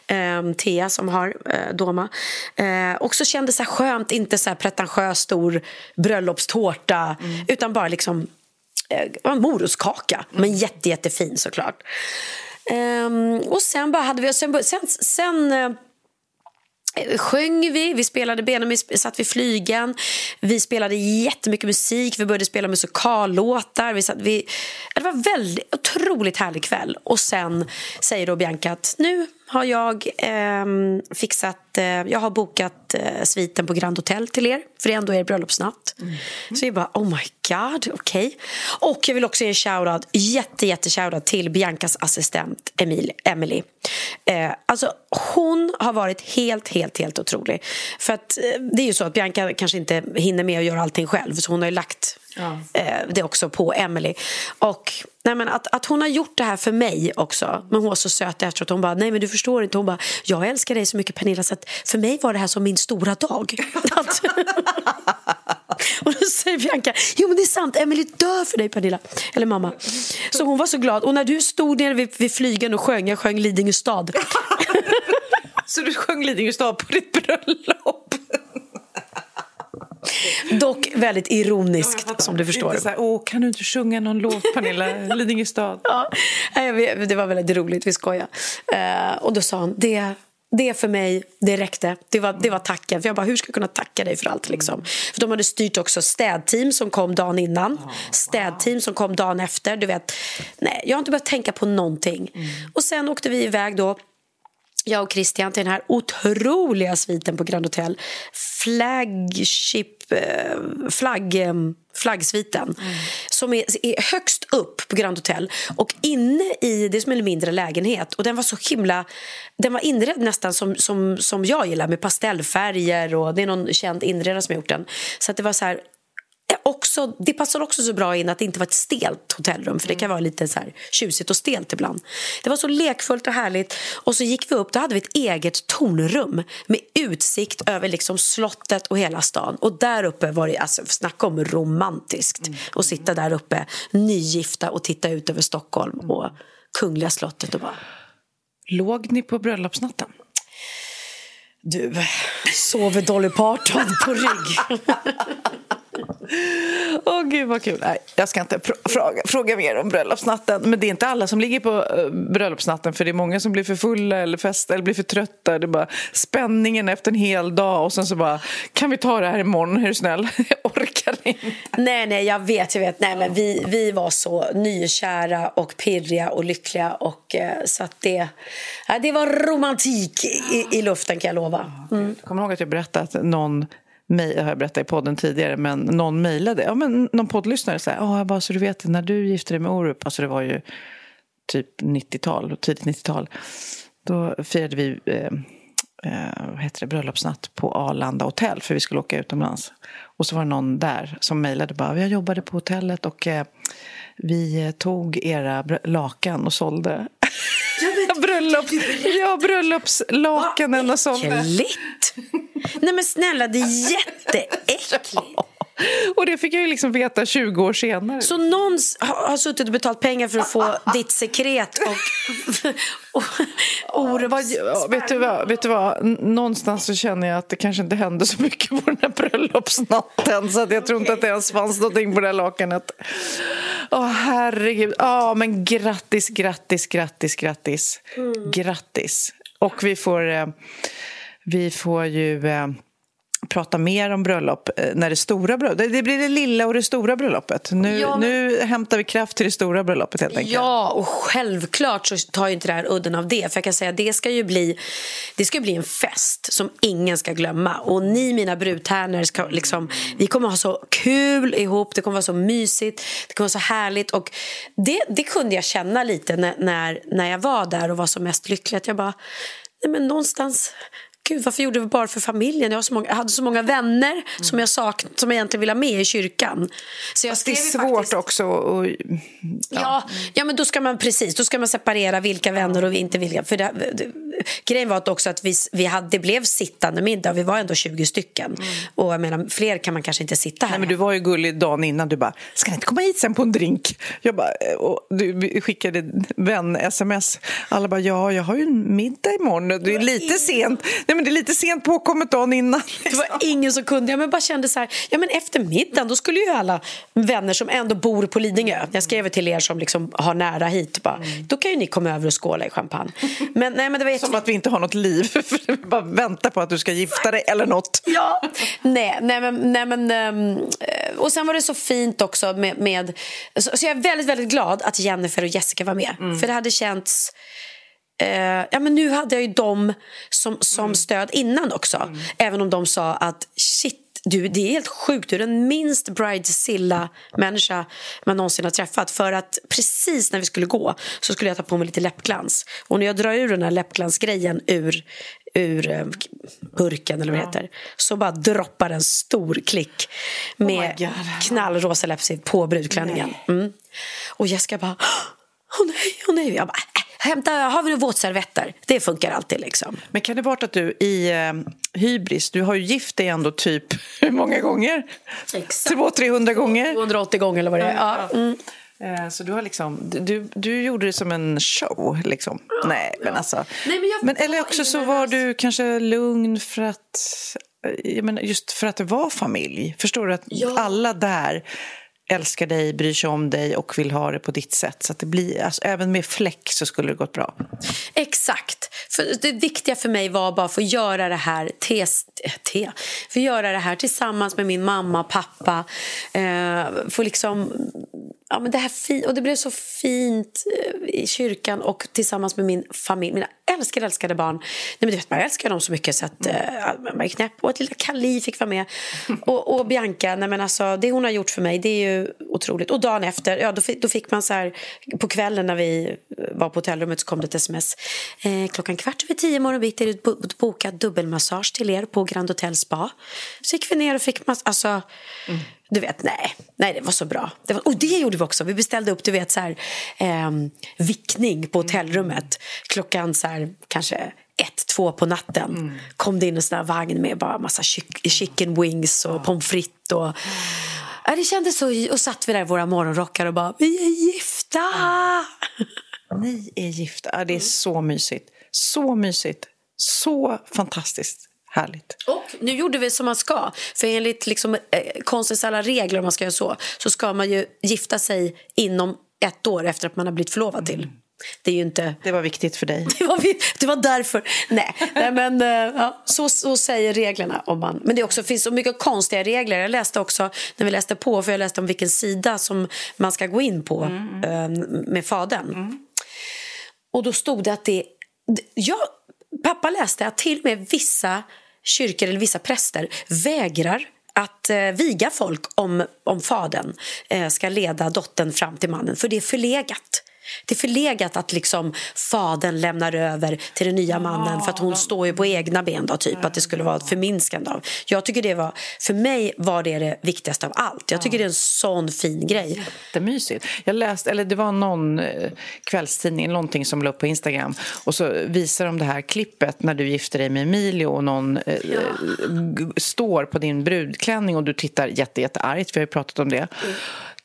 Eh, Thea som har eh, Doma. Eh, också kändes så här skönt, inte så här pretentiös stor bröllopstårta utan bara liksom eh, en morotskaka, men jätte, jättefin såklart. Ehm, och sen bara hade vi, sen, sen, sen eh, sjöng vi, vi spelade Benjamin satt vid flygen, vi spelade jättemycket musik, vi började spela musikallåtar. Vi satt, vi, det var en väldigt otroligt härlig kväll. Och sen säger då Bianca att nu har jag ehm, fixat, eh, jag har bokat eh, sviten på Grand Hotel till er, för det är ändå er bröllopsnatt. Så vi bara, oh my god, okej. Och jag vill också ge en shoutout, jätte, jätte shoutout till Biancas assistent Emil, Emily. Eh, alltså, hon har varit helt, helt, helt otrolig. För att eh, det är ju så att Bianca kanske inte hinner med att göra allting själv, så hon har ju lagt eh, det också på Emily. Och nej men att, att hon har gjort det här för mig också. Men hon var så söt efteråt. Hon bara, nej men du förstår inte. Hon bara, jag älskar dig så mycket Pernilla så att för mig var det här som min stora dag. Och då säger Bianca, jo men det är sant, Emily dör för dig Pernilla. Eller mamma. Så hon var så glad. Och när du stod nere vid, vid flygen och sjöng, jag sjöng Lidingö stad. Så du sjöng Lidingö stad på ditt bröllop? Dock väldigt ironiskt som du förstår. Inte så här, Åh, kan du inte sjunga någon låt, Pernilla? Lidingö stad. Ja, det var väldigt roligt, vi skojade. Eh, och då sa han, det, det för mig, det räckte. Det var, det var tacken. För jag bara, hur ska jag kunna tacka dig för allt? Liksom? För de hade styrt också städteam som kom dagen innan. Städteam som kom dagen efter. Du vet, nej, jag har inte behövt tänka på någonting. Och sen åkte vi iväg då jag och Christian till den här otroliga sviten på Grand Hotel. Flagship, Typ, eh, flagg, flaggsviten flaggsviten. Som är, är högst upp på Grand Hotel. Och inne i, det är som en mindre lägenhet. Och den var så himla, den var inredd nästan som, som, som jag gillar med pastellfärger. Och det är någon känd inredare som har gjort den. Så att det var så här eh, också, det passar också så bra in att det inte var ett stelt hotellrum för det kan vara lite så här tjusigt och stelt ibland. Det var så lekfullt och härligt och så gick vi upp, då hade vi ett eget tornrum med utsikt över liksom slottet och hela stan och där uppe var det, alltså snacka om romantiskt att sitta där uppe nygifta och titta ut över Stockholm och Kungliga slottet och bara Låg ni på bröllopsnatten? du, sover Dolly Parton på rygg? Åh gud vad kul. Nej, jag ska inte fråga, fråga mer om bröllopsnatten. Men det är inte alla som ligger på uh, bröllopsnatten för det är många som blir för fulla eller festa eller blir för trötta. Det är bara spänningen efter en hel dag och sen så bara kan vi ta det här imorgon är du snäll? Jag orkar inte. Nej, nej, jag vet, jag vet. Nej, men vi, vi var så nykära och pirriga och lyckliga. Och, eh, så att det, det var romantik i, i luften kan jag lova. Mm. Kommer ihåg att jag berättade att någon mig, har jag berättat i podden tidigare, men någon mejlade, ja men någon poddlyssnare sa, oh, jag bara så du vet när du gifte dig med Orup, alltså det var ju typ 90-tal, tidigt 90-tal, då firade vi eh, eh, vad heter det, bröllopsnatt på Arlanda hotell för vi skulle åka utomlands. Och så var det någon där som mejlade bara, jag jobbade på hotellet och eh, vi eh, tog era lakan och sålde. Bröllop, ja, bröllopslakanen och sålde. Äckligt! Nej men snälla, det är jätteäckligt. Och det fick jag ju liksom veta 20 år senare. Så någon har, har suttit och betalt pengar för att få ditt sekret och... och, och Vad, ja, vet, du vad, vet du vad? Någonstans så känner jag att det kanske inte hände så mycket på den här bröllopsnatten så att jag tror inte att det ens fanns någonting på det här lakanet. Åh herregud. Ja, men grattis, grattis, grattis, grattis. Grattis. Och vi får, eh, vi får ju eh, prata mer om bröllop eh, när det stora bröllopet. Det blir det lilla och det stora bröllopet. Nu, Ja, men- nu hämtar vi kraft till det stora bröllopet helt enkelt. Ja, och självklart så tar ju inte det här udden av det. För jag kan säga det ska ju bli, det ska bli en fest som ingen ska glömma. Och ni mina brudtärnor, ska liksom, vi kommer ha så kul ihop. Det kommer vara så mysigt, det kommer vara så härligt. Och det, det kunde jag känna lite när, när, när jag var där och var som mest lycklig. Att jag bara, nej men någonstans... Gud, varför gjorde vi bara för familjen? Jag, har så många, jag hade så många vänner som jag saknade, som jag egentligen ville ha med i kyrkan. Så jag Fast det är svårt faktiskt- också. Och, Ja, ja men då ska man precis, då ska man separera vilka vänner och inte vilka. För det, det, grejen var att också att vi, vi hade, det blev sittande middag, vi var ändå 20 stycken. Och jag menar, fler kan man kanske inte sitta här. Nej, men du var ju gullig dagen innan. Du bara, ska ni inte komma hit sen på en drink? Jag bara, eh, och du skickade vän-sms. Alla bara, ja, jag har ju en middag imorgon. Det är lite sent. Nej, men det är lite sent påkommet dagen innan. Det var ingen som kunde. Jag men bara kände så här, ja men efter middagen då skulle ju alla vänner som ändå bor på Lidingö, jag skrev till er som liksom har nära hit, bara, då kan ju ni komma över och skåla i champagne. Men, nej, men det var jätte- Som att vi inte har något liv. För vi bara väntar på att du ska gifta dig eller något. Ja. nej, nej, men, nej, men, ehm, eh, och sen var det så fint också med... med så, jag är väldigt, väldigt glad att Jennifer och Jessica var med. För det hade känts... Eh, ja, men nu hade jag ju dem som, som stöd innan också. Även om de sa att shit, du, det är helt sjukt. Du är den minst bridezilla-människa man någonsin har träffat. För att precis när vi skulle gå så skulle jag ta på mig lite läppglans. Och när jag drar ur den här läppglansgrejen ur, ur eh, burken eller vad det heter så bara droppar en stor klick med God. knallrosa läppstift på brudklänningen. Mm. Och Jessica bara Åh nej, åh nej. Jag bara, äh, hämta, har vi några våtservetter? Det funkar alltid liksom. Men kan det vara att du i eh, hybris, du har ju gift dig ändå typ hur många gånger? Exakt. 200-300 gånger. 280 gånger eller vad det är. Ja. Mm. Eh, Så du har liksom, du, du gjorde det som en show liksom. Nej, men alltså. Nej, men jag eller också så var du kanske lugn för att, eh, jag menar, just för att det var familj. Förstår du att Ja. alla där älskar dig, bryr sig om dig och vill ha det på ditt sätt. Så att det blir, alltså, även med fläck så skulle det gått bra. Exakt. För det viktiga för mig var bara att få göra det här te, te, få göra det här tillsammans med min mamma och pappa. Eh, få liksom ja, men det här fi- och det blev så fint eh, i kyrkan och tillsammans med min familj. Mina älskade, älskade barn. Nej, men du vet, man älskar dem så mycket så att eh, man är knäpp. Och att lilla Kali fick vara med. Och, och Bianca, nej, men alltså, det hon har gjort för mig det är ju otroligt. Och dagen efter, ja, då, fick, då fick man så här, på kvällen när vi var på hotellrummet så kom det ett sms. Eh, klockan kvart över tio morgon bitti är det bo- bokat dubbelmassage till er på Grand Hotel Spa. Så gick vi ner och fick mass- alltså, du vet, nej, nej, det var så bra. Det var, och det gjorde vi också. Vi beställde upp, du vet, så här, ehm, vickning på hotellrummet. Klockan så här, kanske ett, två på natten kom det in en sån här vagn med bara massa chick- chicken wings och pommes frites. Och, ja, det kändes så. Och satt vi där i våra morgonrockar och bara, vi är gifta! Ni är gifta. Ja, det är så mysigt. Så mysigt. Så fantastiskt härligt. Och nu gjorde vi som man ska. För enligt liksom, eh, konstens alla regler, om man ska göra så, så ska man ju gifta sig inom ett år efter att man har blivit förlovad till. Det är ju inte... Det var viktigt för dig. Det var, det var därför. Nej, nej men eh, ja, så, så säger reglerna. Om man, men det också, finns så mycket konstiga regler. Jag läste också, när vi läste på, för jag läste om vilken sida som man ska gå in på eh, med fadern. Och då stod det att det... Jag, pappa läste att till och med vissa kyrkor eller vissa präster vägrar att eh, viga folk om, om fadern eh, ska leda dottern fram till mannen, för det är förlegat. Det är förlegat att liksom fadern lämnar över till den nya mannen för att hon står ju på egna ben. Då, typ, att det skulle vara ett förminskande av. Jag tycker det var, för mig var det det viktigaste av allt. Jag tycker det är en sån fin grej. Jättemysigt. Jag läste, eller det var någon eh, kvällstidning, någonting som la upp på Instagram och så visar de det här klippet när du gifter dig med Emilio och någon eh, g- står på din brudklänning och du tittar jätte, jätteargt, vi har ju pratat om det.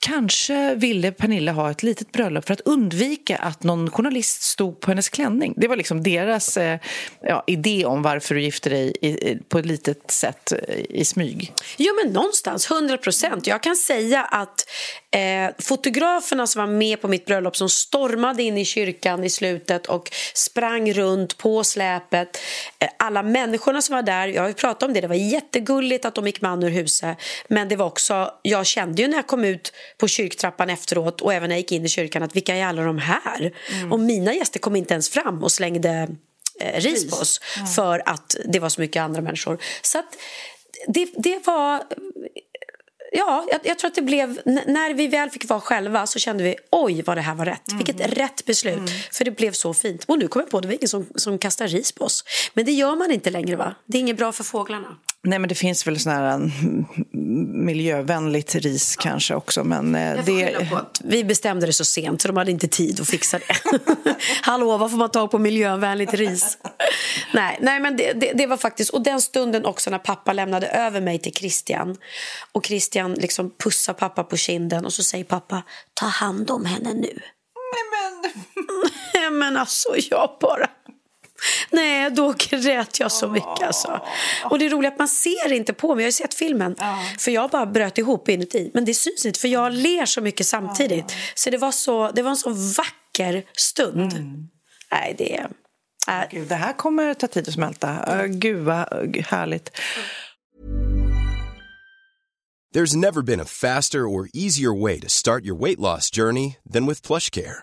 Kanske ville Pernilla ha ett litet bröllop för att undvika att någon journalist stod på hennes klänning. Det var liksom deras eh, ja, idé om varför du gifte dig i, i, på ett litet sätt eh, i smyg. Ja, men någonstans. 100 procent. Jag kan säga att eh, fotograferna som var med på mitt bröllop som stormade in i kyrkan i slutet och sprang runt på släpet. Eh, alla människorna som var där, jag har ju pratat om det, det var jättegulligt att de gick man ur huset. Men det var också, jag kände ju när jag kom ut på kyrktrappan efteråt och även när jag gick in i kyrkan att vilka är alla de här? Och mina gäster kom inte ens fram och slängde eh, ris på oss för att det var så mycket andra människor. Så att det, det var... Ja, jag, jag tror att det blev... När vi väl fick vara själva så kände vi oj vad det här var rätt. Vilket rätt beslut. För det blev så fint. Och nu kom jag på det var ingen som, som kastar ris på oss. Men det gör man inte längre va? Det är inget bra för fåglarna. Nej, men det finns väl sån här mm, miljövänligt ris kanske också. Men eh, det... vi bestämde det så sent så de hade inte tid att fixa det. Hallå, var får man tag på miljövänligt ris? nej, nej, men det, det, det var faktiskt... Och den stunden också när pappa lämnade över mig till Christian. Och Christian liksom pussar pappa på kinden och så säger pappa, ta hand om henne nu. Nej, men alltså, jag bara... Nej, då grät jag så mycket. Alltså. Och det är roligt att man ser inte på mig. Jag har sett filmen. För jag bara bröt ihop inuti. Men det syns inte, för jag ler så mycket samtidigt. Så det var, så, det var en så vacker stund. Nej, det är... Äh, Gud, det här kommer ta tid att smälta. Uh, gud, vad härligt. There's never been a faster or easier way to start your weight loss journey than with PlushCare.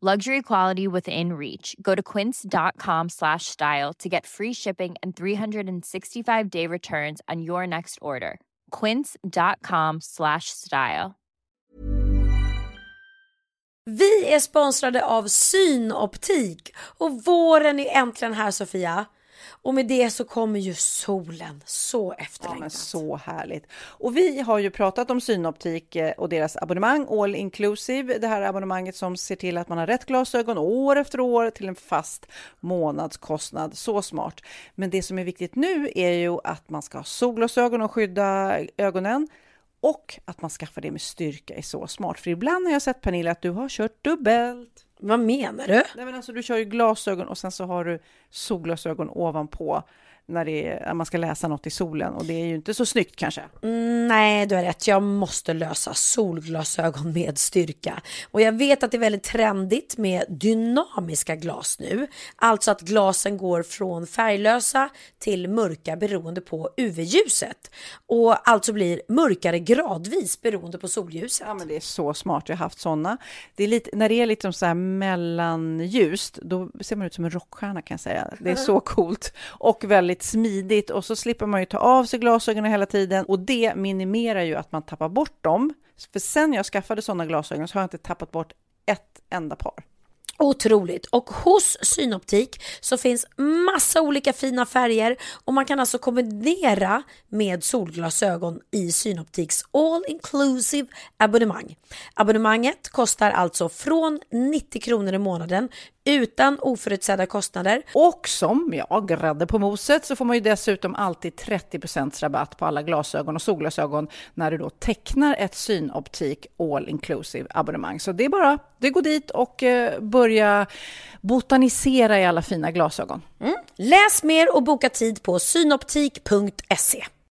Luxury quality within reach. Go to quince.com slash style to get free shipping and 365 day returns on your next order. Quince.com slash style. Vi är sponsrade av Synoptik och våren är äntligen här Sofia. Och med det så kommer ju solen. Så Ja, efterlängtat. men så härligt. Och vi har ju pratat om Synoptik eh, och deras abonnemang, All Inclusive. Det här abonnemanget som ser till att man har rätt glasögon år efter år till en fast månadskostnad. Så smart. Men det som är viktigt nu är ju att man ska ha solglasögon och skydda ögonen. Och att man skaffar det med styrka är så smart. För ibland har jag sett Pernilla att du har kört dubbelt. Vad menar du? Nej, men alltså, du kör ju glasögon och sen så har du solglasögon ovanpå när, det är, man ska läsa något i solen och det är ju inte så snyggt kanske. Mm, nej, du har rätt. Jag måste lösa solglasögon med styrka. Och jag vet att det är väldigt trendigt med dynamiska glas nu. Alltså att glasen går från färglösa till mörka beroende på UV-ljuset. Och alltså blir mörkare gradvis beroende på solljuset. Ja, men det är så smart. Jag har haft sådana. Det är lite, när det är lite så här mellanljust, då ser man ut som en rockstjärna kan jag säga. Det är så coolt och väldigt smidigt och så slipper man ju ta av sig glasögonen hela tiden och det minimerar ju att man tappar bort dem. För sen jag skaffade sådana glasögon så har jag inte tappat bort ett enda par. Otroligt! Och hos Synoptik så finns massa olika fina färger och man kan alltså kombinera med solglasögon i Synoptiks all inclusive abonnemang. Abonnemanget kostar alltså från 90 kronor i månaden utan oförutsedda kostnader. Och som, ja, grädde på moset så får man ju dessutom alltid 30% rabatt på alla glasögon och solglasögon när du då tecknar ett Synoptik All Inclusive abonnemang. Så det är bara, det går dit och eh, börja botanisera i alla fina glasögon. Läs mer och boka tid på synoptik.se.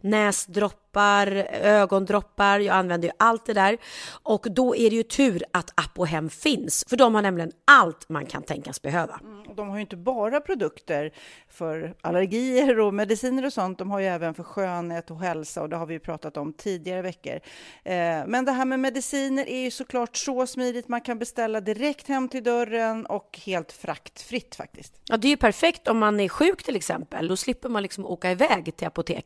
näsdroppar, ögondroppar. Jag använder ju allt det där och då är det ju tur att Apohem finns för de har nämligen allt man kan tänkas behöva. Och De har ju inte bara produkter för allergier och mediciner och sånt. De har ju även för skönhet och hälsa och det har vi ju pratat om tidigare veckor. Eh, Men det här med mediciner är ju såklart så smidigt. Man kan beställa direkt hem till dörren och helt fraktfritt faktiskt. Ja, det är ju perfekt om man är sjuk till exempel. Då slipper man liksom åka iväg till apoteket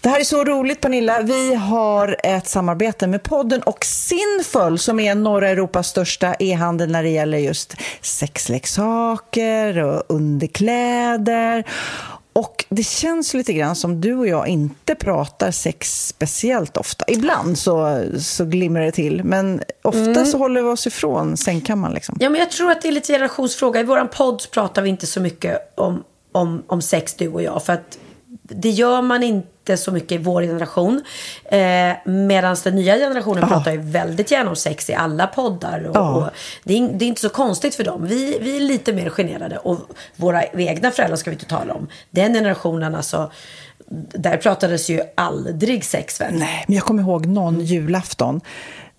Det här är så roligt Pernilla. Vi har ett samarbete med podden och Sinful som är norra Europas största e-handel när det gäller just sexleksaker och underkläder. Och det känns lite grann som du och jag inte pratar sex speciellt ofta. Ibland så, så glimrar det till, men ofta så håller vi oss ifrån sängkammaren. Liksom. Ja, men jag tror att det är lite generationsfråga. I våran podd pratar vi inte så mycket om, om, om sex, du och jag. För att det gör man inte så mycket i vår generation. Eh, Medan den nya generationen pratar ju väldigt gärna om sex i alla poddar. Och, Ja. och det, är, det är inte så konstigt för dem. Vi, vi är lite mer generade. Och våra egna föräldrar ska vi inte tala om. Den generationen alltså. Där pratades ju aldrig sex väl? Nej, men jag kommer ihåg någon julafton.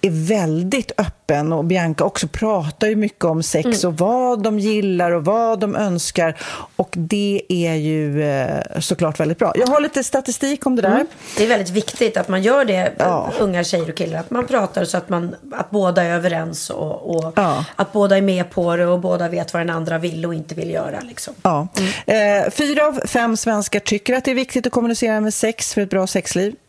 är väldigt öppen och Bianca också pratar ju mycket om sex och vad de gillar och vad de önskar och det är ju eh, såklart väldigt bra. Jag har lite statistik om det där. Det är väldigt viktigt att man gör det, Ja. unga tjejer och killar. Att man pratar så att, man, att båda är överens och, och Ja. att båda är med på det och båda vet vad den andra vill och inte vill göra. Liksom. Ja. Eh, fyra av fem svenskar tycker att det är viktigt att kommunicera med sex för ett bra sexliv.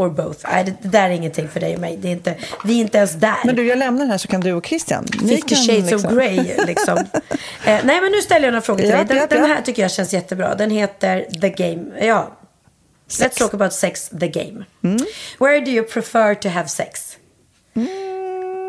or both? Nej, det, det där är ingenting för dig och mig. Det är inte, vi är inte ens där. Men du, jag lämnar den här så kan du och Christian. ni Fifty shades liksom- of Grey liksom. eh, nej men nu ställer jag några frågor till Ja, dig. Den, ja, den här tycker jag känns jättebra. Den heter The Game. Ja. Let's talk about sex, the game. Mm. Where do you prefer to have sex?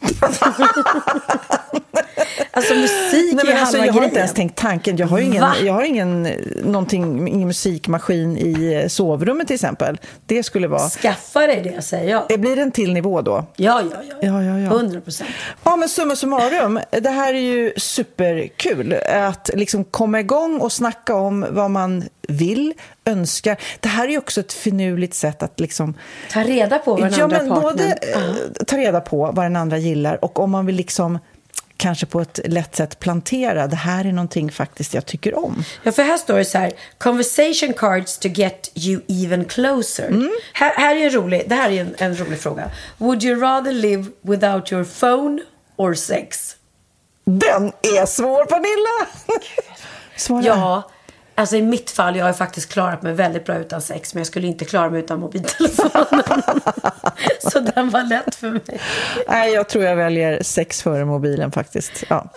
alltså musik Nej, är alltså, halva jag har grejen. inte ens tänkt tanken. Jag har ingen, Va? jag har ingen, eh, någonting, ingen musikmaskin i eh, sovrummet till exempel. Det skulle vara... Skaffa dig det säger jag. Det blir en till nivå då. Ja, ja, ja. Ja, ja, ja. 100 procent. Ja, men summa summarum, det här är ju superkul. Att liksom komma igång och snacka om vad man vill, önskar. Det här är ju också ett finurligt sätt att liksom... Ta reda på vad den ja, andra men partnern... både eh, ta reda på vad den andra gillar och om man vill liksom kanske på ett lätt sätt plantera, det här är någonting faktiskt jag tycker om. Ja, för här står det så här. Conversation cards to get you even closer. Mm. Här, här är en rolig, det här är en, en rolig fråga. Would you rather live without your phone or sex? Den är svår, Pernilla! Svara. Ja, alltså i mitt fall, jag har faktiskt klarat mig väldigt bra utan sex, men jag skulle inte klara mig utan mobiltelefonen. så den var lätt för mig. Nej, jag tror jag väljer sex före mobilen faktiskt. Ja.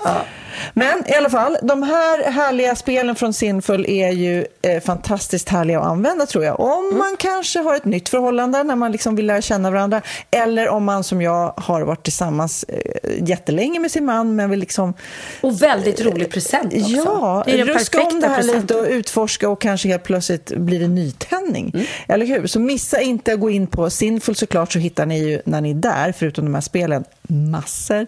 Men i alla fall, de här härliga spelen från Sinful är ju eh, fantastiskt härliga att använda tror jag. Om man kanske har ett nytt förhållande när man liksom vill lära känna varandra eller om man som jag har varit tillsammans eh, jättelänge med sin man men vill liksom Och väldigt rolig present också. Ja, det är ruska om det här presenten. lite och utforska och kanske helt plötsligt blir det nytändning. Mm. Eller hur? Så missa inte att gå in på Sinful såklart så hittar ni ju när ni är där, förutom de här spelen, massor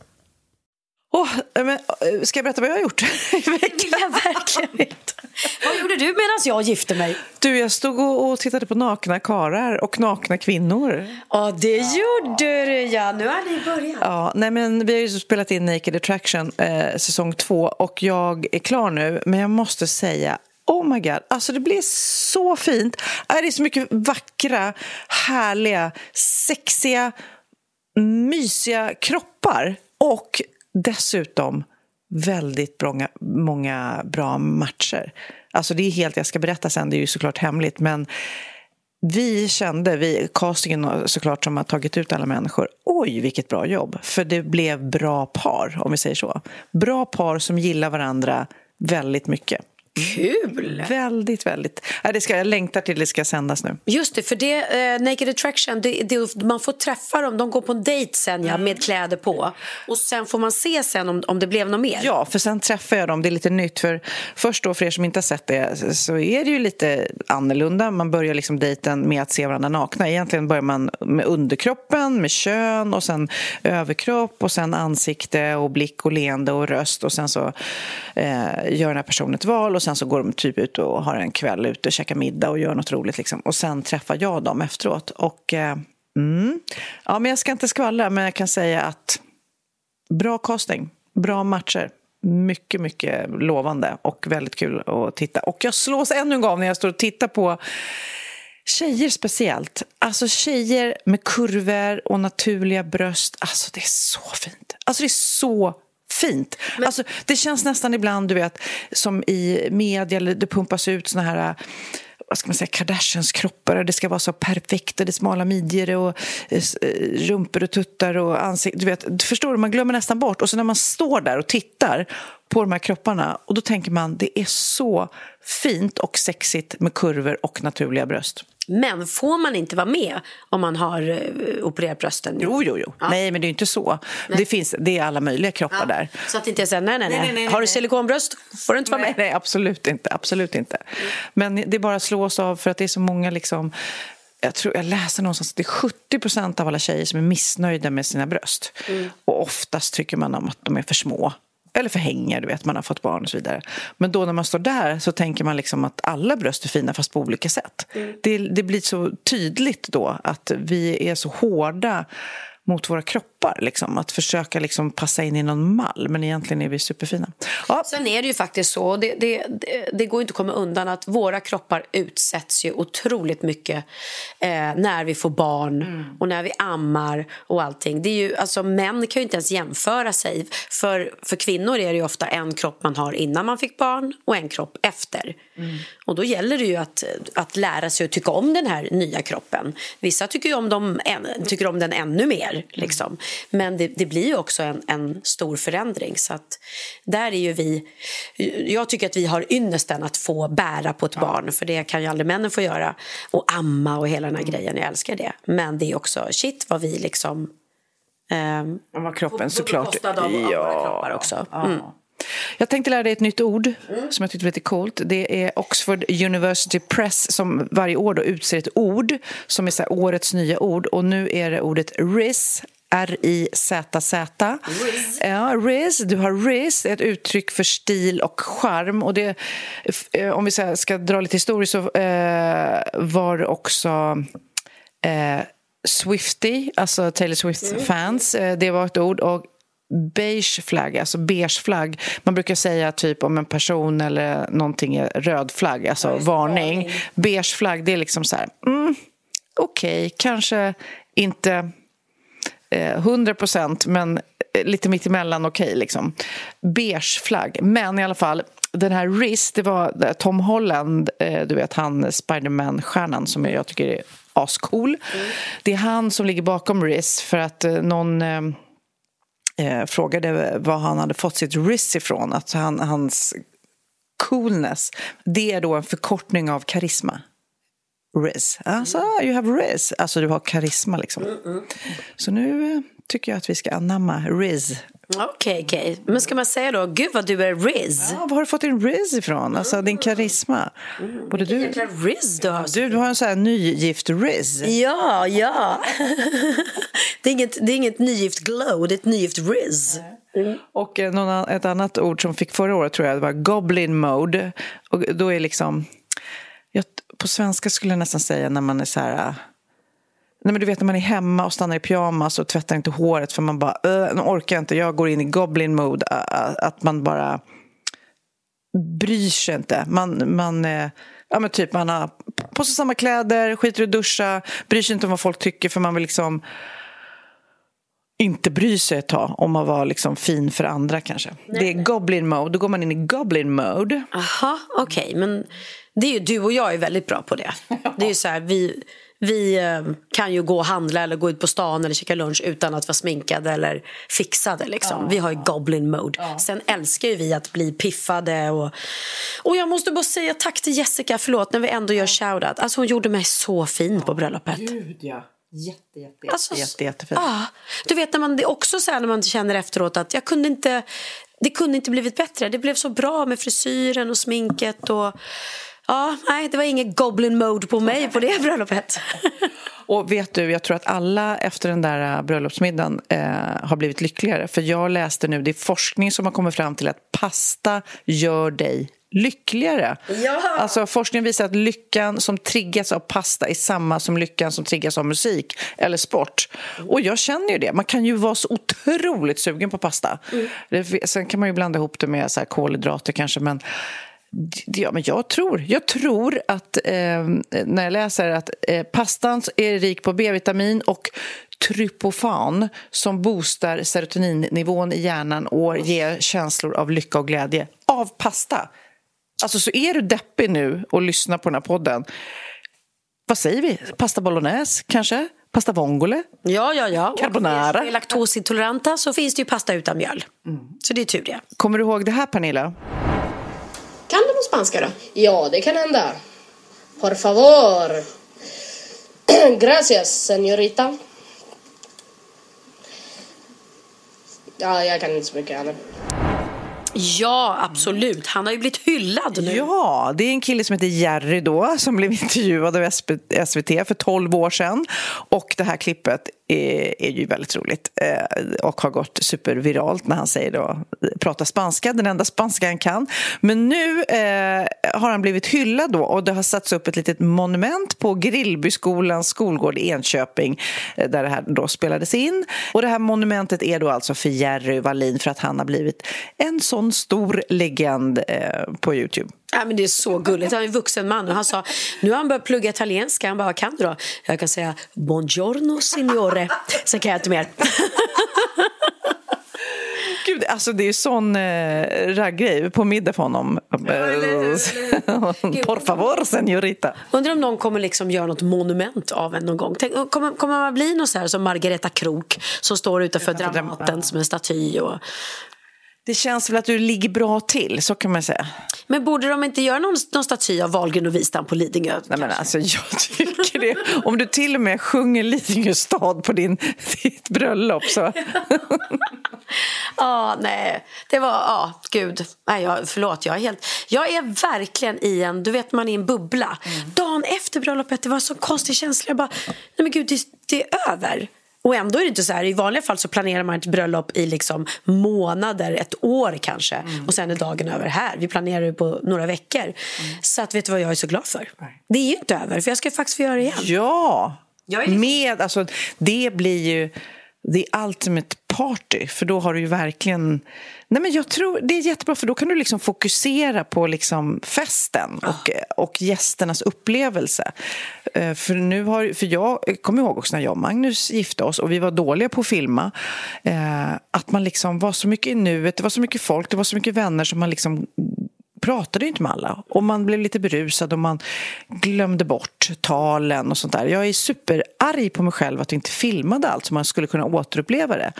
Oh, men, eh, ska jag berätta vad jag har gjort i veckan? Ja, verkligen. Vad gjorde du medan jag gifte mig? Du, jag stod och, och tittade på nakna karar och nakna kvinnor. Ja, det gjorde du ja. Nu har ni börjat. Ja, nej men vi har ju spelat in Naked Attraction eh, säsong två och jag är klar nu, men jag måste säga Oh my god, alltså det blir så fint. Äh, Det är så mycket vackra, härliga, sexiga, mysiga kroppar och dessutom väldigt många, många bra matcher. Alltså det är helt, jag ska berätta sen, det är ju såklart hemligt, men vi kände, vi, castingen såklart som har tagit ut alla människor, oj vilket bra jobb. För det blev bra par, om vi säger så. Bra par som gillar varandra väldigt mycket. Kul! Väldigt, väldigt. Det ska, jag längtar till det ska sändas nu. Just det, för det, eh, Naked Attraction, det, det, man får träffa dem, de går på en dejt sen ja, med kläder på. Och sen får man se sen om, om det blev något mer. Ja, för sen träffar jag dem. Det är lite nytt. För först då, för er som inte har sett det, så är det ju lite annorlunda. Man börjar liksom dejten med att se varandra nakna. Egentligen börjar man med underkroppen, med kön och sen överkropp och sen ansikte och blick och leende och röst och sen så eh, gör den här personen ett val och sen så går de typ ut och har en kväll ute, käkar middag och gör något roligt liksom. Och sen träffar jag dem efteråt. Och eh, mm, ja, men jag ska inte skvallra, men jag kan säga att Bra casting, bra matcher. Mycket, mycket lovande och väldigt kul att titta. Och jag slås ännu en gång när jag står och tittar på tjejer speciellt. Alltså tjejer med kurvor och naturliga bröst. Alltså det är så fint. Alltså det är så fint. Alltså, det känns nästan ibland, du vet, som i media, eller det pumpas ut såna här vad ska man säga, Kardashians kroppar och det ska vara så perfekt och det är smala midjor och eh, eh, rumpor och tuttar och ansikten. Du vet, förstår du, man glömmer nästan bort. Och så när man står där och tittar på de här kropparna och då tänker man det är så fint och sexigt med kurvor och naturliga bröst. Men får man inte vara med om man har uh, opererat brösten? Jo, jo, jo. Nej, men det är inte så. Det, finns, det är alla möjliga kroppar där. Så att inte så här, nej, nej, nej. Nej, nej, nej, Har du nej. silikonbröst får du inte vara Nej, med. nej, absolut inte. Absolut inte. Men det bara slås av för att det är så många liksom... Jag, tror, jag läste någonstans att det är 70 procent av alla tjejer som är missnöjda med sina bröst. Och oftast tycker man om att de är för små. Eller för hänger, du vet, man har fått barn och så vidare. Men då när man står där så tänker man liksom att alla bröst är fina fast på olika sätt. Det, det blir så tydligt då att vi är så hårda mot våra kroppar kroppar. Liksom. Att försöka liksom passa in i någon mall, men egentligen är vi superfina. Ja, Sen är det ju faktiskt så, det, det, det, det går inte att komma undan att våra kroppar utsätts ju otroligt mycket eh, när vi får barn och när vi ammar och allting. Det är ju, alltså, män kan ju inte ens jämföra sig. För, för kvinnor är det ju ofta en kropp man har innan man fick barn och en kropp efter. Och då gäller det ju att, att lära sig att tycka om den här nya kroppen. Vissa tycker om, dem, tycker om den ännu mer. Liksom. Men det, det blir ju också en, en stor förändring. Så att där är ju vi... Jag tycker att vi har ynnesten att få bära på ett barn. För det kan ju aldrig männen få göra. Och amma och hela den här grejen. Jag älskar det. Men det är också shit vad vi liksom... ehm, vad kroppen på såklart. bekostnad av, våra kroppar också. Mm. Jag tänkte lära dig ett nytt ord som jag tyckte var lite coolt. Det är Oxford University Press som varje år då utser ett ord som är så här årets nya ord. Och nu är det ordet RIZ. R-I-Z-Z. Ja, Riz. Du har Riz, ett uttryck för stil och charm. Och det, eh, om vi ska dra lite historia så eh, var det också eh, Swifty, alltså Taylor Swift-fans. Eh, det var ett ord. Och beige flagg, alltså beige flagg. Man brukar säga typ om en person eller någonting är röd flagg, alltså varning. Beige flagg, det är liksom så här, mm, okej, kanske inte Eh, 100 procent, men lite lite mittemellan okej. liksom. Beige flagg. Men i alla fall, den här Riz, det var eh, Tom Holland, du vet han Spiderman-stjärnan som jag tycker är ascool. Det är han som ligger bakom Riz för att någon eh, eh, frågade var han hade fått sitt Riz ifrån. Att han, hans coolness, det är då en förkortning av karisma. Riz. Alltså, you have Riz. Alltså, du har karisma liksom. Så nu eh, tycker jag att vi ska anamma Riz. Okej, okej. Men ska man säga då, gud vad du är Riz? Ja, var har du fått din Riz ifrån? Alltså, din karisma. Både du, Jäkla Riz du har. du, du har en sån här nygift Riz. Ja, ja. det, är inget, det är inget nygift glow, det är ett nygift Riz. Och eh, någon, ett annat ord som fick förra året tror jag det var goblin mode. Och då är liksom... Jag, på svenska skulle jag nästan säga när man är så här... Äh, nej, men du vet när man är hemma och stannar i pyjamas och tvättar inte håret för man bara, "Äh, nu orkar jag inte, jag går in i goblin mode. Ä- Att man bara bryr sig inte. Man, man, eh, ja, men typ, man har på sig samma kläder, skiter i att duscha, bryr sig inte om vad folk tycker för man vill liksom inte bry sig ett tag om man var liksom fin för andra kanske. Det är goblin mode, då går man in i goblin mode. Aha, okej. Men det är ju, du och jag är väldigt bra på det. Det är ju så här, vi, vi eh, kan ju gå och handla eller gå ut på stan eller käka lunch utan att vara sminkade eller fixade. Liksom. Vi har ju goblin mode. Sen älskar ju vi att bli piffade. Och, och jag måste bara säga tack till Jessica, förlåt, när vi ändå gör shoutout. Alltså hon gjorde mig så fin på bröllopet. Gud ja, jätte, jätte, Alltså, jätte, jättefint. Ja, du vet när man, det är också så här när man känner efteråt att jag kunde inte, det kunde inte blivit bättre. Det blev så bra med frisyren och sminket och ja, nej, det var ingen goblin mode på mig på det bröllopet. Och vet du, jag tror att alla efter den där äh, bröllopsmiddagen eh, har blivit lyckligare. För jag läste nu, det är forskning som har kommit fram till att pasta gör dig lyckligare. Ja. Alltså forskningen visar att lyckan som triggas av pasta är samma som lyckan som triggas av musik eller sport. Och jag känner ju det. Man kan ju vara så otroligt sugen på pasta. Det, sen kan man ju blanda ihop det med så här kolhydrater kanske, men Ja, men jag tror, jag tror att eh, när jag läser att eh, pastan är rik på B-vitamin och tryptofan som boostar serotoninnivån i hjärnan och ger känslor av lycka och glädje av pasta. Alltså så är du deppig nu och lyssnar på den här podden. Vad säger vi? Pasta bolognese kanske? Pasta vongole? Ja, ja, ja. Och Carbonara. för er laktosintoleranta så finns det ju pasta utan mjöl. Så det är tur det. Kommer du ihåg det här Pernilla? Kan du på spanska då? Ja, det kan hända. Por favor. Gracias, señorita. Ja, jag kan inte så mycket heller. Ja, absolut. Han har ju blivit hyllad nu. Ja, det är en kille som heter Jerry då, som blev intervjuad av SVT för 12 år sedan. Och det här klippet är, är ju väldigt roligt eh, och har gått superviralt när han säger då, pratar spanska, den enda spanska han kan. Men nu eh, har han blivit hyllad då och det har satts upp ett litet monument på Grillbyskolans skolgård i Enköping eh, där det här då spelades in. Och det här monumentet är då alltså för Jerry Wallin för att han har blivit en sån stor legend eh, på Youtube. Ja, men det är så gulligt. Han är en vuxen man och han sa nu har han börjat plugga italienska. Han bara, vad kan du då? Jag kan säga buongiorno signore. Sen kan jag inte mer. Gud, alltså det är ju sån eh, raggrej på middag för honom. Por favor, senorita. Undrar om någon kommer liksom göra något monument av en någon gång. Tänk, kommer, kommer man bli någon så här som Margareta Krok som står utanför Dramaten som en staty? Och... Det känns väl att du ligger bra till, så kan man säga. Men borde de inte göra någon, någon staty av Wahlgren och Wistam på Lidingö? Nej, men alltså, jag tycker det. Om du till och med sjunger Lidingö stad på din, ditt bröllop så... Ja, nej. Det var, ja, gud. Nej, jag, förlåt, jag är helt... Jag är verkligen i en, du vet man är i en bubbla. Dagen efter bröllopet, det var så konstig känsla. Jag bara, nej men gud, det, det är över. Och ändå är det inte så här, i vanliga fall så planerar man ett bröllop i liksom månader, ett år kanske. Och sen är dagen över här. Vi planerar det på några veckor. Så att vet du vad jag är så glad för? Det är ju inte över, för jag ska faktiskt få göra det igen. Ja, liksom- med, alltså, det blir ju the ultimate party. För då har du ju verkligen... Nej, men jag tror Det är jättebra, för då kan du liksom fokusera på liksom festen och, och gästernas upplevelse. Eh, För, nu har, för jag kommer ihåg också när jag och Magnus gifte oss och vi var dåliga på att filma. Eh, att man liksom var så mycket i nuet, det var så mycket folk, det var så mycket vänner som man liksom pratade ju inte med alla. Och man blev lite berusad och man glömde bort talen och sånt där. Jag är superarg på mig själv att jag inte filmade allt så man skulle kunna återuppleva det.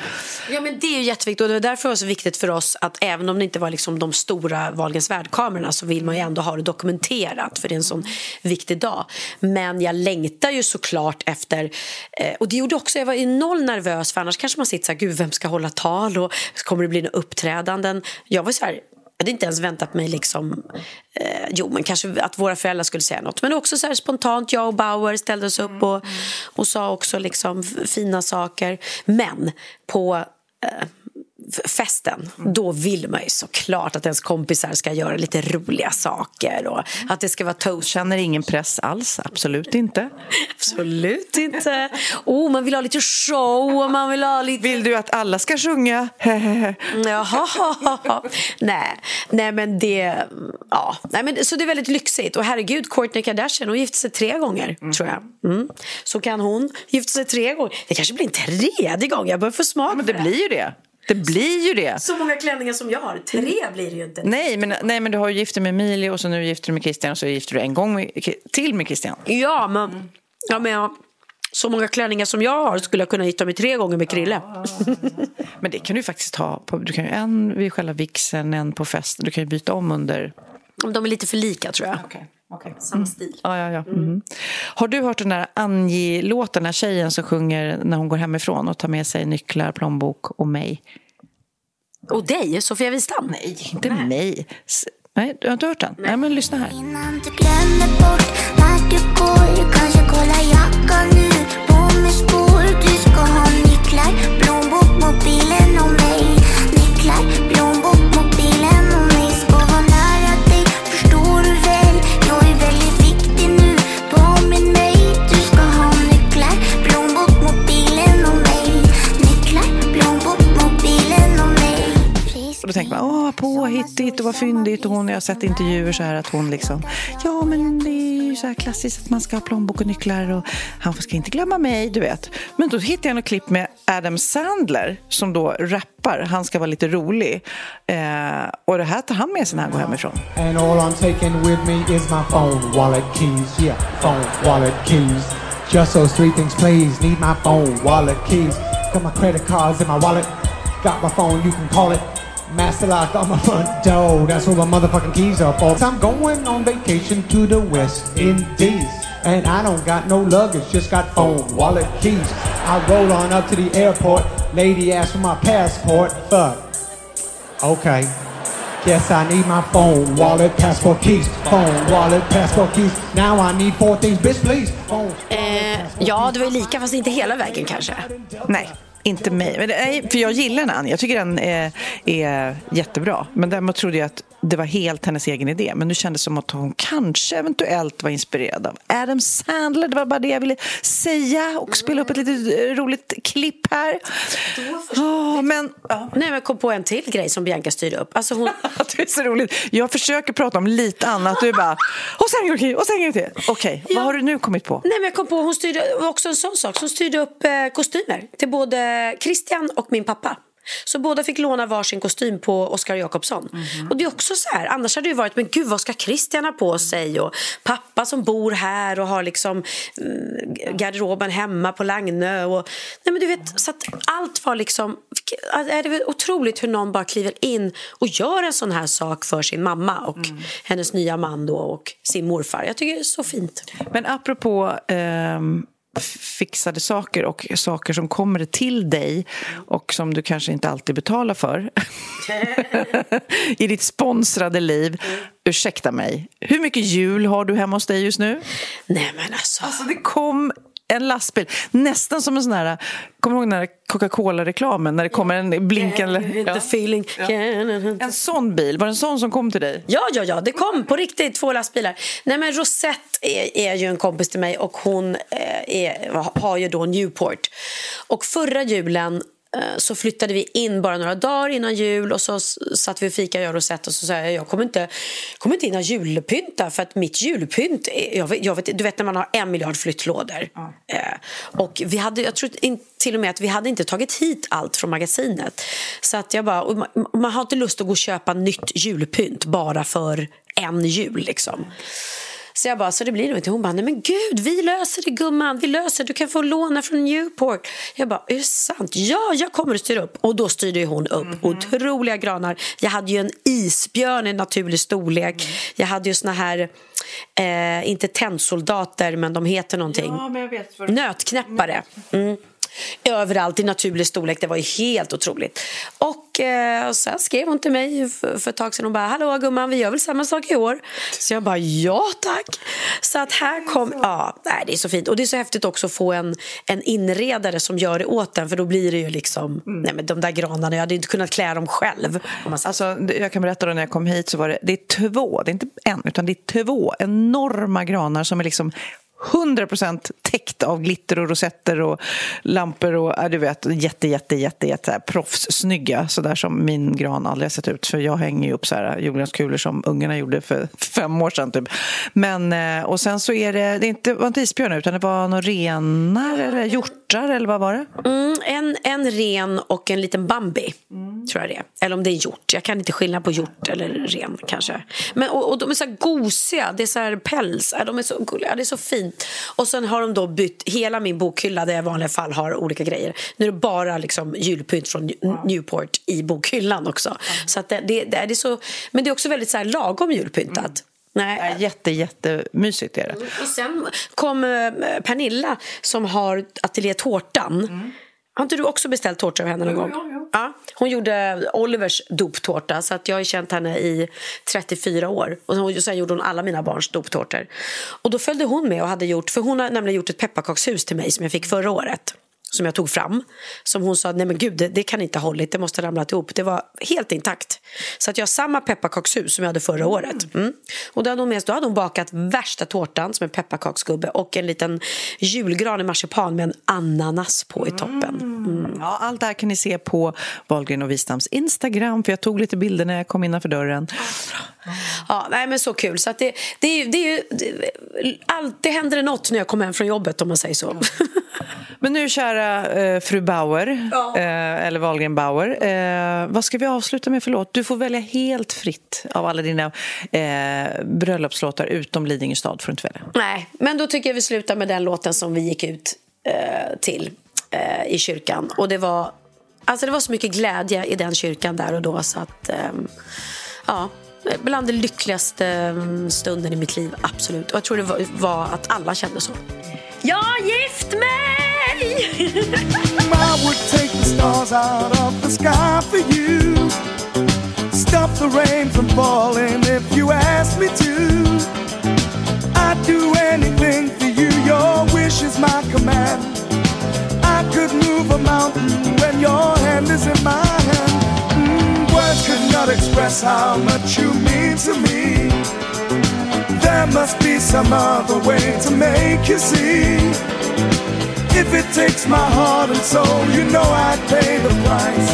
Ja, men det är ju jätteviktigt och det var därför det var så viktigt för oss att även om det inte var liksom de stora Wahlgrens värld-kamerorna så vill man ju ändå ha det dokumenterat för det är en sån viktig dag. Men jag längtar ju såklart efter, eh, och det gjorde också, jag var ju noll nervös för annars kanske man sitter så här, gud vem ska hålla tal och kommer det bli några uppträdanden? Jag var så här, jag hade inte ens väntat mig liksom, eh, jo men kanske att våra föräldrar skulle säga något. Men också så här spontant, jag och Bauer ställde oss upp och, och sa också liksom fina saker. Men på eh, festen, då vill man ju såklart att ens kompisar ska göra lite roliga saker och att det ska vara toast. Känner ingen press alls, absolut inte. Absolut inte. Oh, man vill ha lite show och man vill ha lite... Vill du att alla ska sjunga? Jaha. Nej. Nej, men det... Ja. Nej, men, så det är väldigt lyxigt. Och herregud, Kourtney Kardashian, hon gifte sig tre gånger, tror jag. Mm. Så kan hon gifta sig tre gånger. Det kanske blir en tredje gång. Jag börjar få smak Men för det blir ju det. Det blir ju det. Så många klänningar som jag har. Tre blir det ju inte. Nej men, nej, men du har ju gift dig med Emilie och så nu gifter du med Christian och så gifter du en gång med, till med Christian. Ja, men... Ja, men jag, så många klänningar som jag har skulle jag kunna gifta mig tre gånger med Krille. Men det kan du faktiskt ha. På, du kan ju en vid själva vigseln, en på festen. Du kan ju byta om under... De är lite för lika, tror jag. Okay. Samma stil. Ja, ja, ja. Mhm. Har du hört den där Angie-låten, den här tjejen som sjunger när hon går hemifrån och tar med sig nycklar, plånbok och mig? Och dig, Sofia Wistam? Nej, inte mig. S- Nej, du har inte hört den? Nej, men lyssna här. Innan du glömmer bort vart du går Kanske kolla jackan nu På med skor Du ska ha nycklar Plånbok, mobilen då tänker man, åh vad påhittigt och vad fyndigt. Och hon, jag har sett intervjuer så här att hon liksom, ja men det är ju så här klassiskt att man ska ha plånbok och nycklar och han ska inte glömma mig, du vet. Men då hittade jag något klipp med Adam Sandler som då rappar, han ska vara lite rolig. Eh, och det här tar han med sig när han går hemifrån. And all I'm taking with me is my phone, wallet, keys. Yeah, phone, wallet, keys. Just those three things, please. Need my phone, wallet, keys. Got my credit cards in my wallet. Got my phone, you can call it. Master lock on my front door. That's what my motherfucking keys are for. I'm going on vacation to the West Indies. And I don't got no luggage, just got phone, wallet, keys. I roll on up to the airport. Lady asked for my passport. Fuck. Okay. Yes, I need my phone, wallet, passport, keys. Phone, wallet, passport, keys. Now I need four things, bitch, please. Phone. Eh, ja, det var ju lika fast inte hela vägen kanske. Nej, inte mig. Men är, för jag gillar den. Jag tycker den är, är jättebra. Men däremot trodde jag att det var helt hennes egen idé. Men nu kändes det som att hon kanske eventuellt var inspirerad av Adam Sandler. Det var bara det jag ville säga och spela upp ett litet roligt klipp här. Åh, men... Ja. Nej, men jag kom på en till grej som Bianca styrde upp. Alltså hon... Det är så roligt. Jag försöker prata om lite annat. Du är bara, och sen till, och sen till. Okej, vad har du nu kommit på? Nej, men jag kom på, hon styrde också en sån sak. Hon styrde upp eh, kostymer till både Christian och min pappa. Så båda fick låna varsin kostym på Oscar Jakobsson. Och det är också så här, annars hade det ju varit, men gud vad ska Christian ha på sig? Och pappa som bor här och har liksom mm, garderoben hemma på Lagnö. Och, nej men du vet, så allt var liksom, vilket- är det otroligt hur någon bara kliver in och gör en sån här sak för sin mamma och hennes nya man då och sin morfar. Jag tycker det är så fint. Men apropå f- fixade saker och saker som kommer till dig och som du kanske inte alltid betalar för i ditt sponsrade liv. Ursäkta mig, hur mycket jul har du hemma hos dig just nu? Nej men alltså. Alltså det kom en lastbil, nästan som en sån här, kommer du ihåg den här Coca-Cola-reklamen när det kommer en blinkande... The feeling. En sån bil, var det en sån som kom till dig? Ja, ja, ja, det kom på riktigt två lastbilar. Nej, men Rosette är, är ju en kompis till mig och hon eh, är, har ju då Newport. Och förra julen så flyttade vi in bara några dagar innan jul och så satt vi och fika jag och Rosette och så sa jag jag kommer inte, kommer inte hinna julpynta för att mitt julpynt är, jag vet, jag vet, du vet när man har en miljard flyttlådor. Eh, och vi hade, jag tror till och med att vi hade inte tagit hit allt från magasinet. Så att jag bara, man, man har inte lust att gå och köpa nytt julpynt bara för en jul liksom. Så jag bara, så det blir nog inte. Hon bara, nej men gud, vi löser det gumman, vi löser det. Du kan få låna från Newport. Jag bara, är det sant? Ja, jag kommer att styra upp. Och då styrde hon upp otroliga granar. Jag hade ju en isbjörn i naturlig storlek. Jag hade ju såna här, eh, inte tennsoldater, men de heter någonting. vet Nötknäppare. Mm. Överallt i naturlig storlek. Det var ju helt otroligt. Och eh, sen skrev hon till mig för, för ett tag sedan. Hon bara, hallå gumman, vi gör väl samma sak i år? Så jag bara, ja tack. Så att här kom, ja, nej, det är så fint. Och det är så häftigt också att få en, en inredare som gör det åt en. För då blir det ju liksom, nej men de där granarna, jag hade inte kunnat klä dem själv. Alltså, jag kan berätta då när jag kom hit så var det, det är två, det är inte en, utan det är två enorma granar som är liksom 100% täckt av glitter och rosetter och lampor och ja, du vet, jätte, jätte, jätte, jätte så här proffssnygga, så där som min gran aldrig har sett ut. För jag hänger ju upp så här julgranskulor som ungarna gjorde för fem år sedan typ. Men, eh, och sen så är det, det är inte, var inte isbjörnar utan det var några renar eller hjortar eller vad var det? Mm, en, en ren och en liten Bambi, tror jag det. Eller om det är hjort. Jag kan inte skilja på hjort eller ren kanske. Men, och, och de är så här gosiga, det är så här päls, Ja, de är så gulliga, det är så fint. Och sen har de då bytt hela min bokhylla där jag i vanliga fall har olika grejer. Nu är det bara liksom julpynt från New- Newport i bokhyllan också. Så att det, det, det är så, men det är också väldigt så här lagom julpyntat. Nej, Jätte, jättemysigt är det. och sen kom eh, Pernilla som har ateljé Tårtan. Har inte du också beställt tårta av henne någon gång? Ja, hon gjorde Olivers doptårta så att jag har känt henne i 34 år. Och sen gjorde hon alla mina barns doptårtor. Och då följde hon med och hade gjort, för hon har nämligen gjort ett pepparkakshus till mig som jag fick förra året. Som jag tog fram. Som hon sa, nej men gud det, det kan inte ha hållit, det måste ha ramlat ihop. Det var helt intakt. Så att jag har samma pepparkakshus som jag hade förra året. Mm. Och då hade, hon med, då hade hon bakat värsta tårtan som en pepparkaksgubbe och en liten julgran i marsipan med en ananas på i toppen. Mm. Ja, allt det här kan ni se på Wahlgren och Wistams Instagram, för jag tog lite bilder när jag kom innanför dörren. Ja, nej, men så kul. Så att det, det, är, det, är, det, händer det något när jag kommer hem från jobbet om man säger så. Men nu, kära eh, fru Bauer, eh, eller Wahlgren Bauer, eh, vad ska vi avsluta med för låt? Du får välja helt fritt av alla dina eh, bröllopslåtar, utom Lidingö stad får du inte välja. Nej, men då tycker jag vi slutar med den låten som vi gick ut eh, till eh, i kyrkan. Och det var, alltså det var så mycket glädje i den kyrkan där och då så att ehm, ja, bland det lyckligaste mm, stunden i mitt liv, absolut. Och jag tror det var, att alla kände så. Jag har gift mig! I would take the stars out of the sky for you. Stop the rain from falling if you ask me to. I'd do anything for you, your wish is my command. I could move a mountain when your hand is in my hand. Mm, words could not express how much you mean to me. There must be some other way to make you see. If it takes my heart and soul, you know I'd pay the price.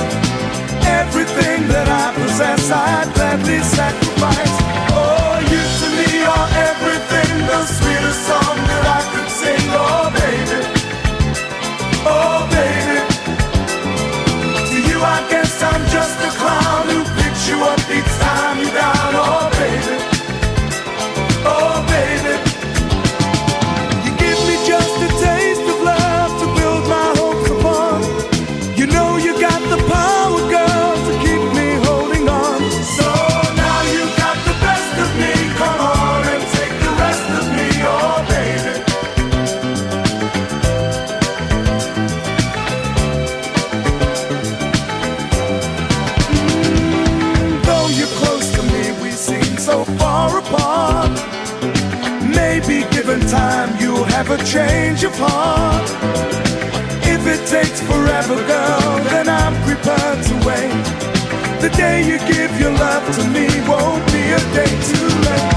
Everything that I possess, I'd gladly sacrifice. Oh, you to me are everything, the sweetest song have a change of heart. If it takes forever, girl, then I'm prepared to wait. The day you give your love to me won't be a day too late.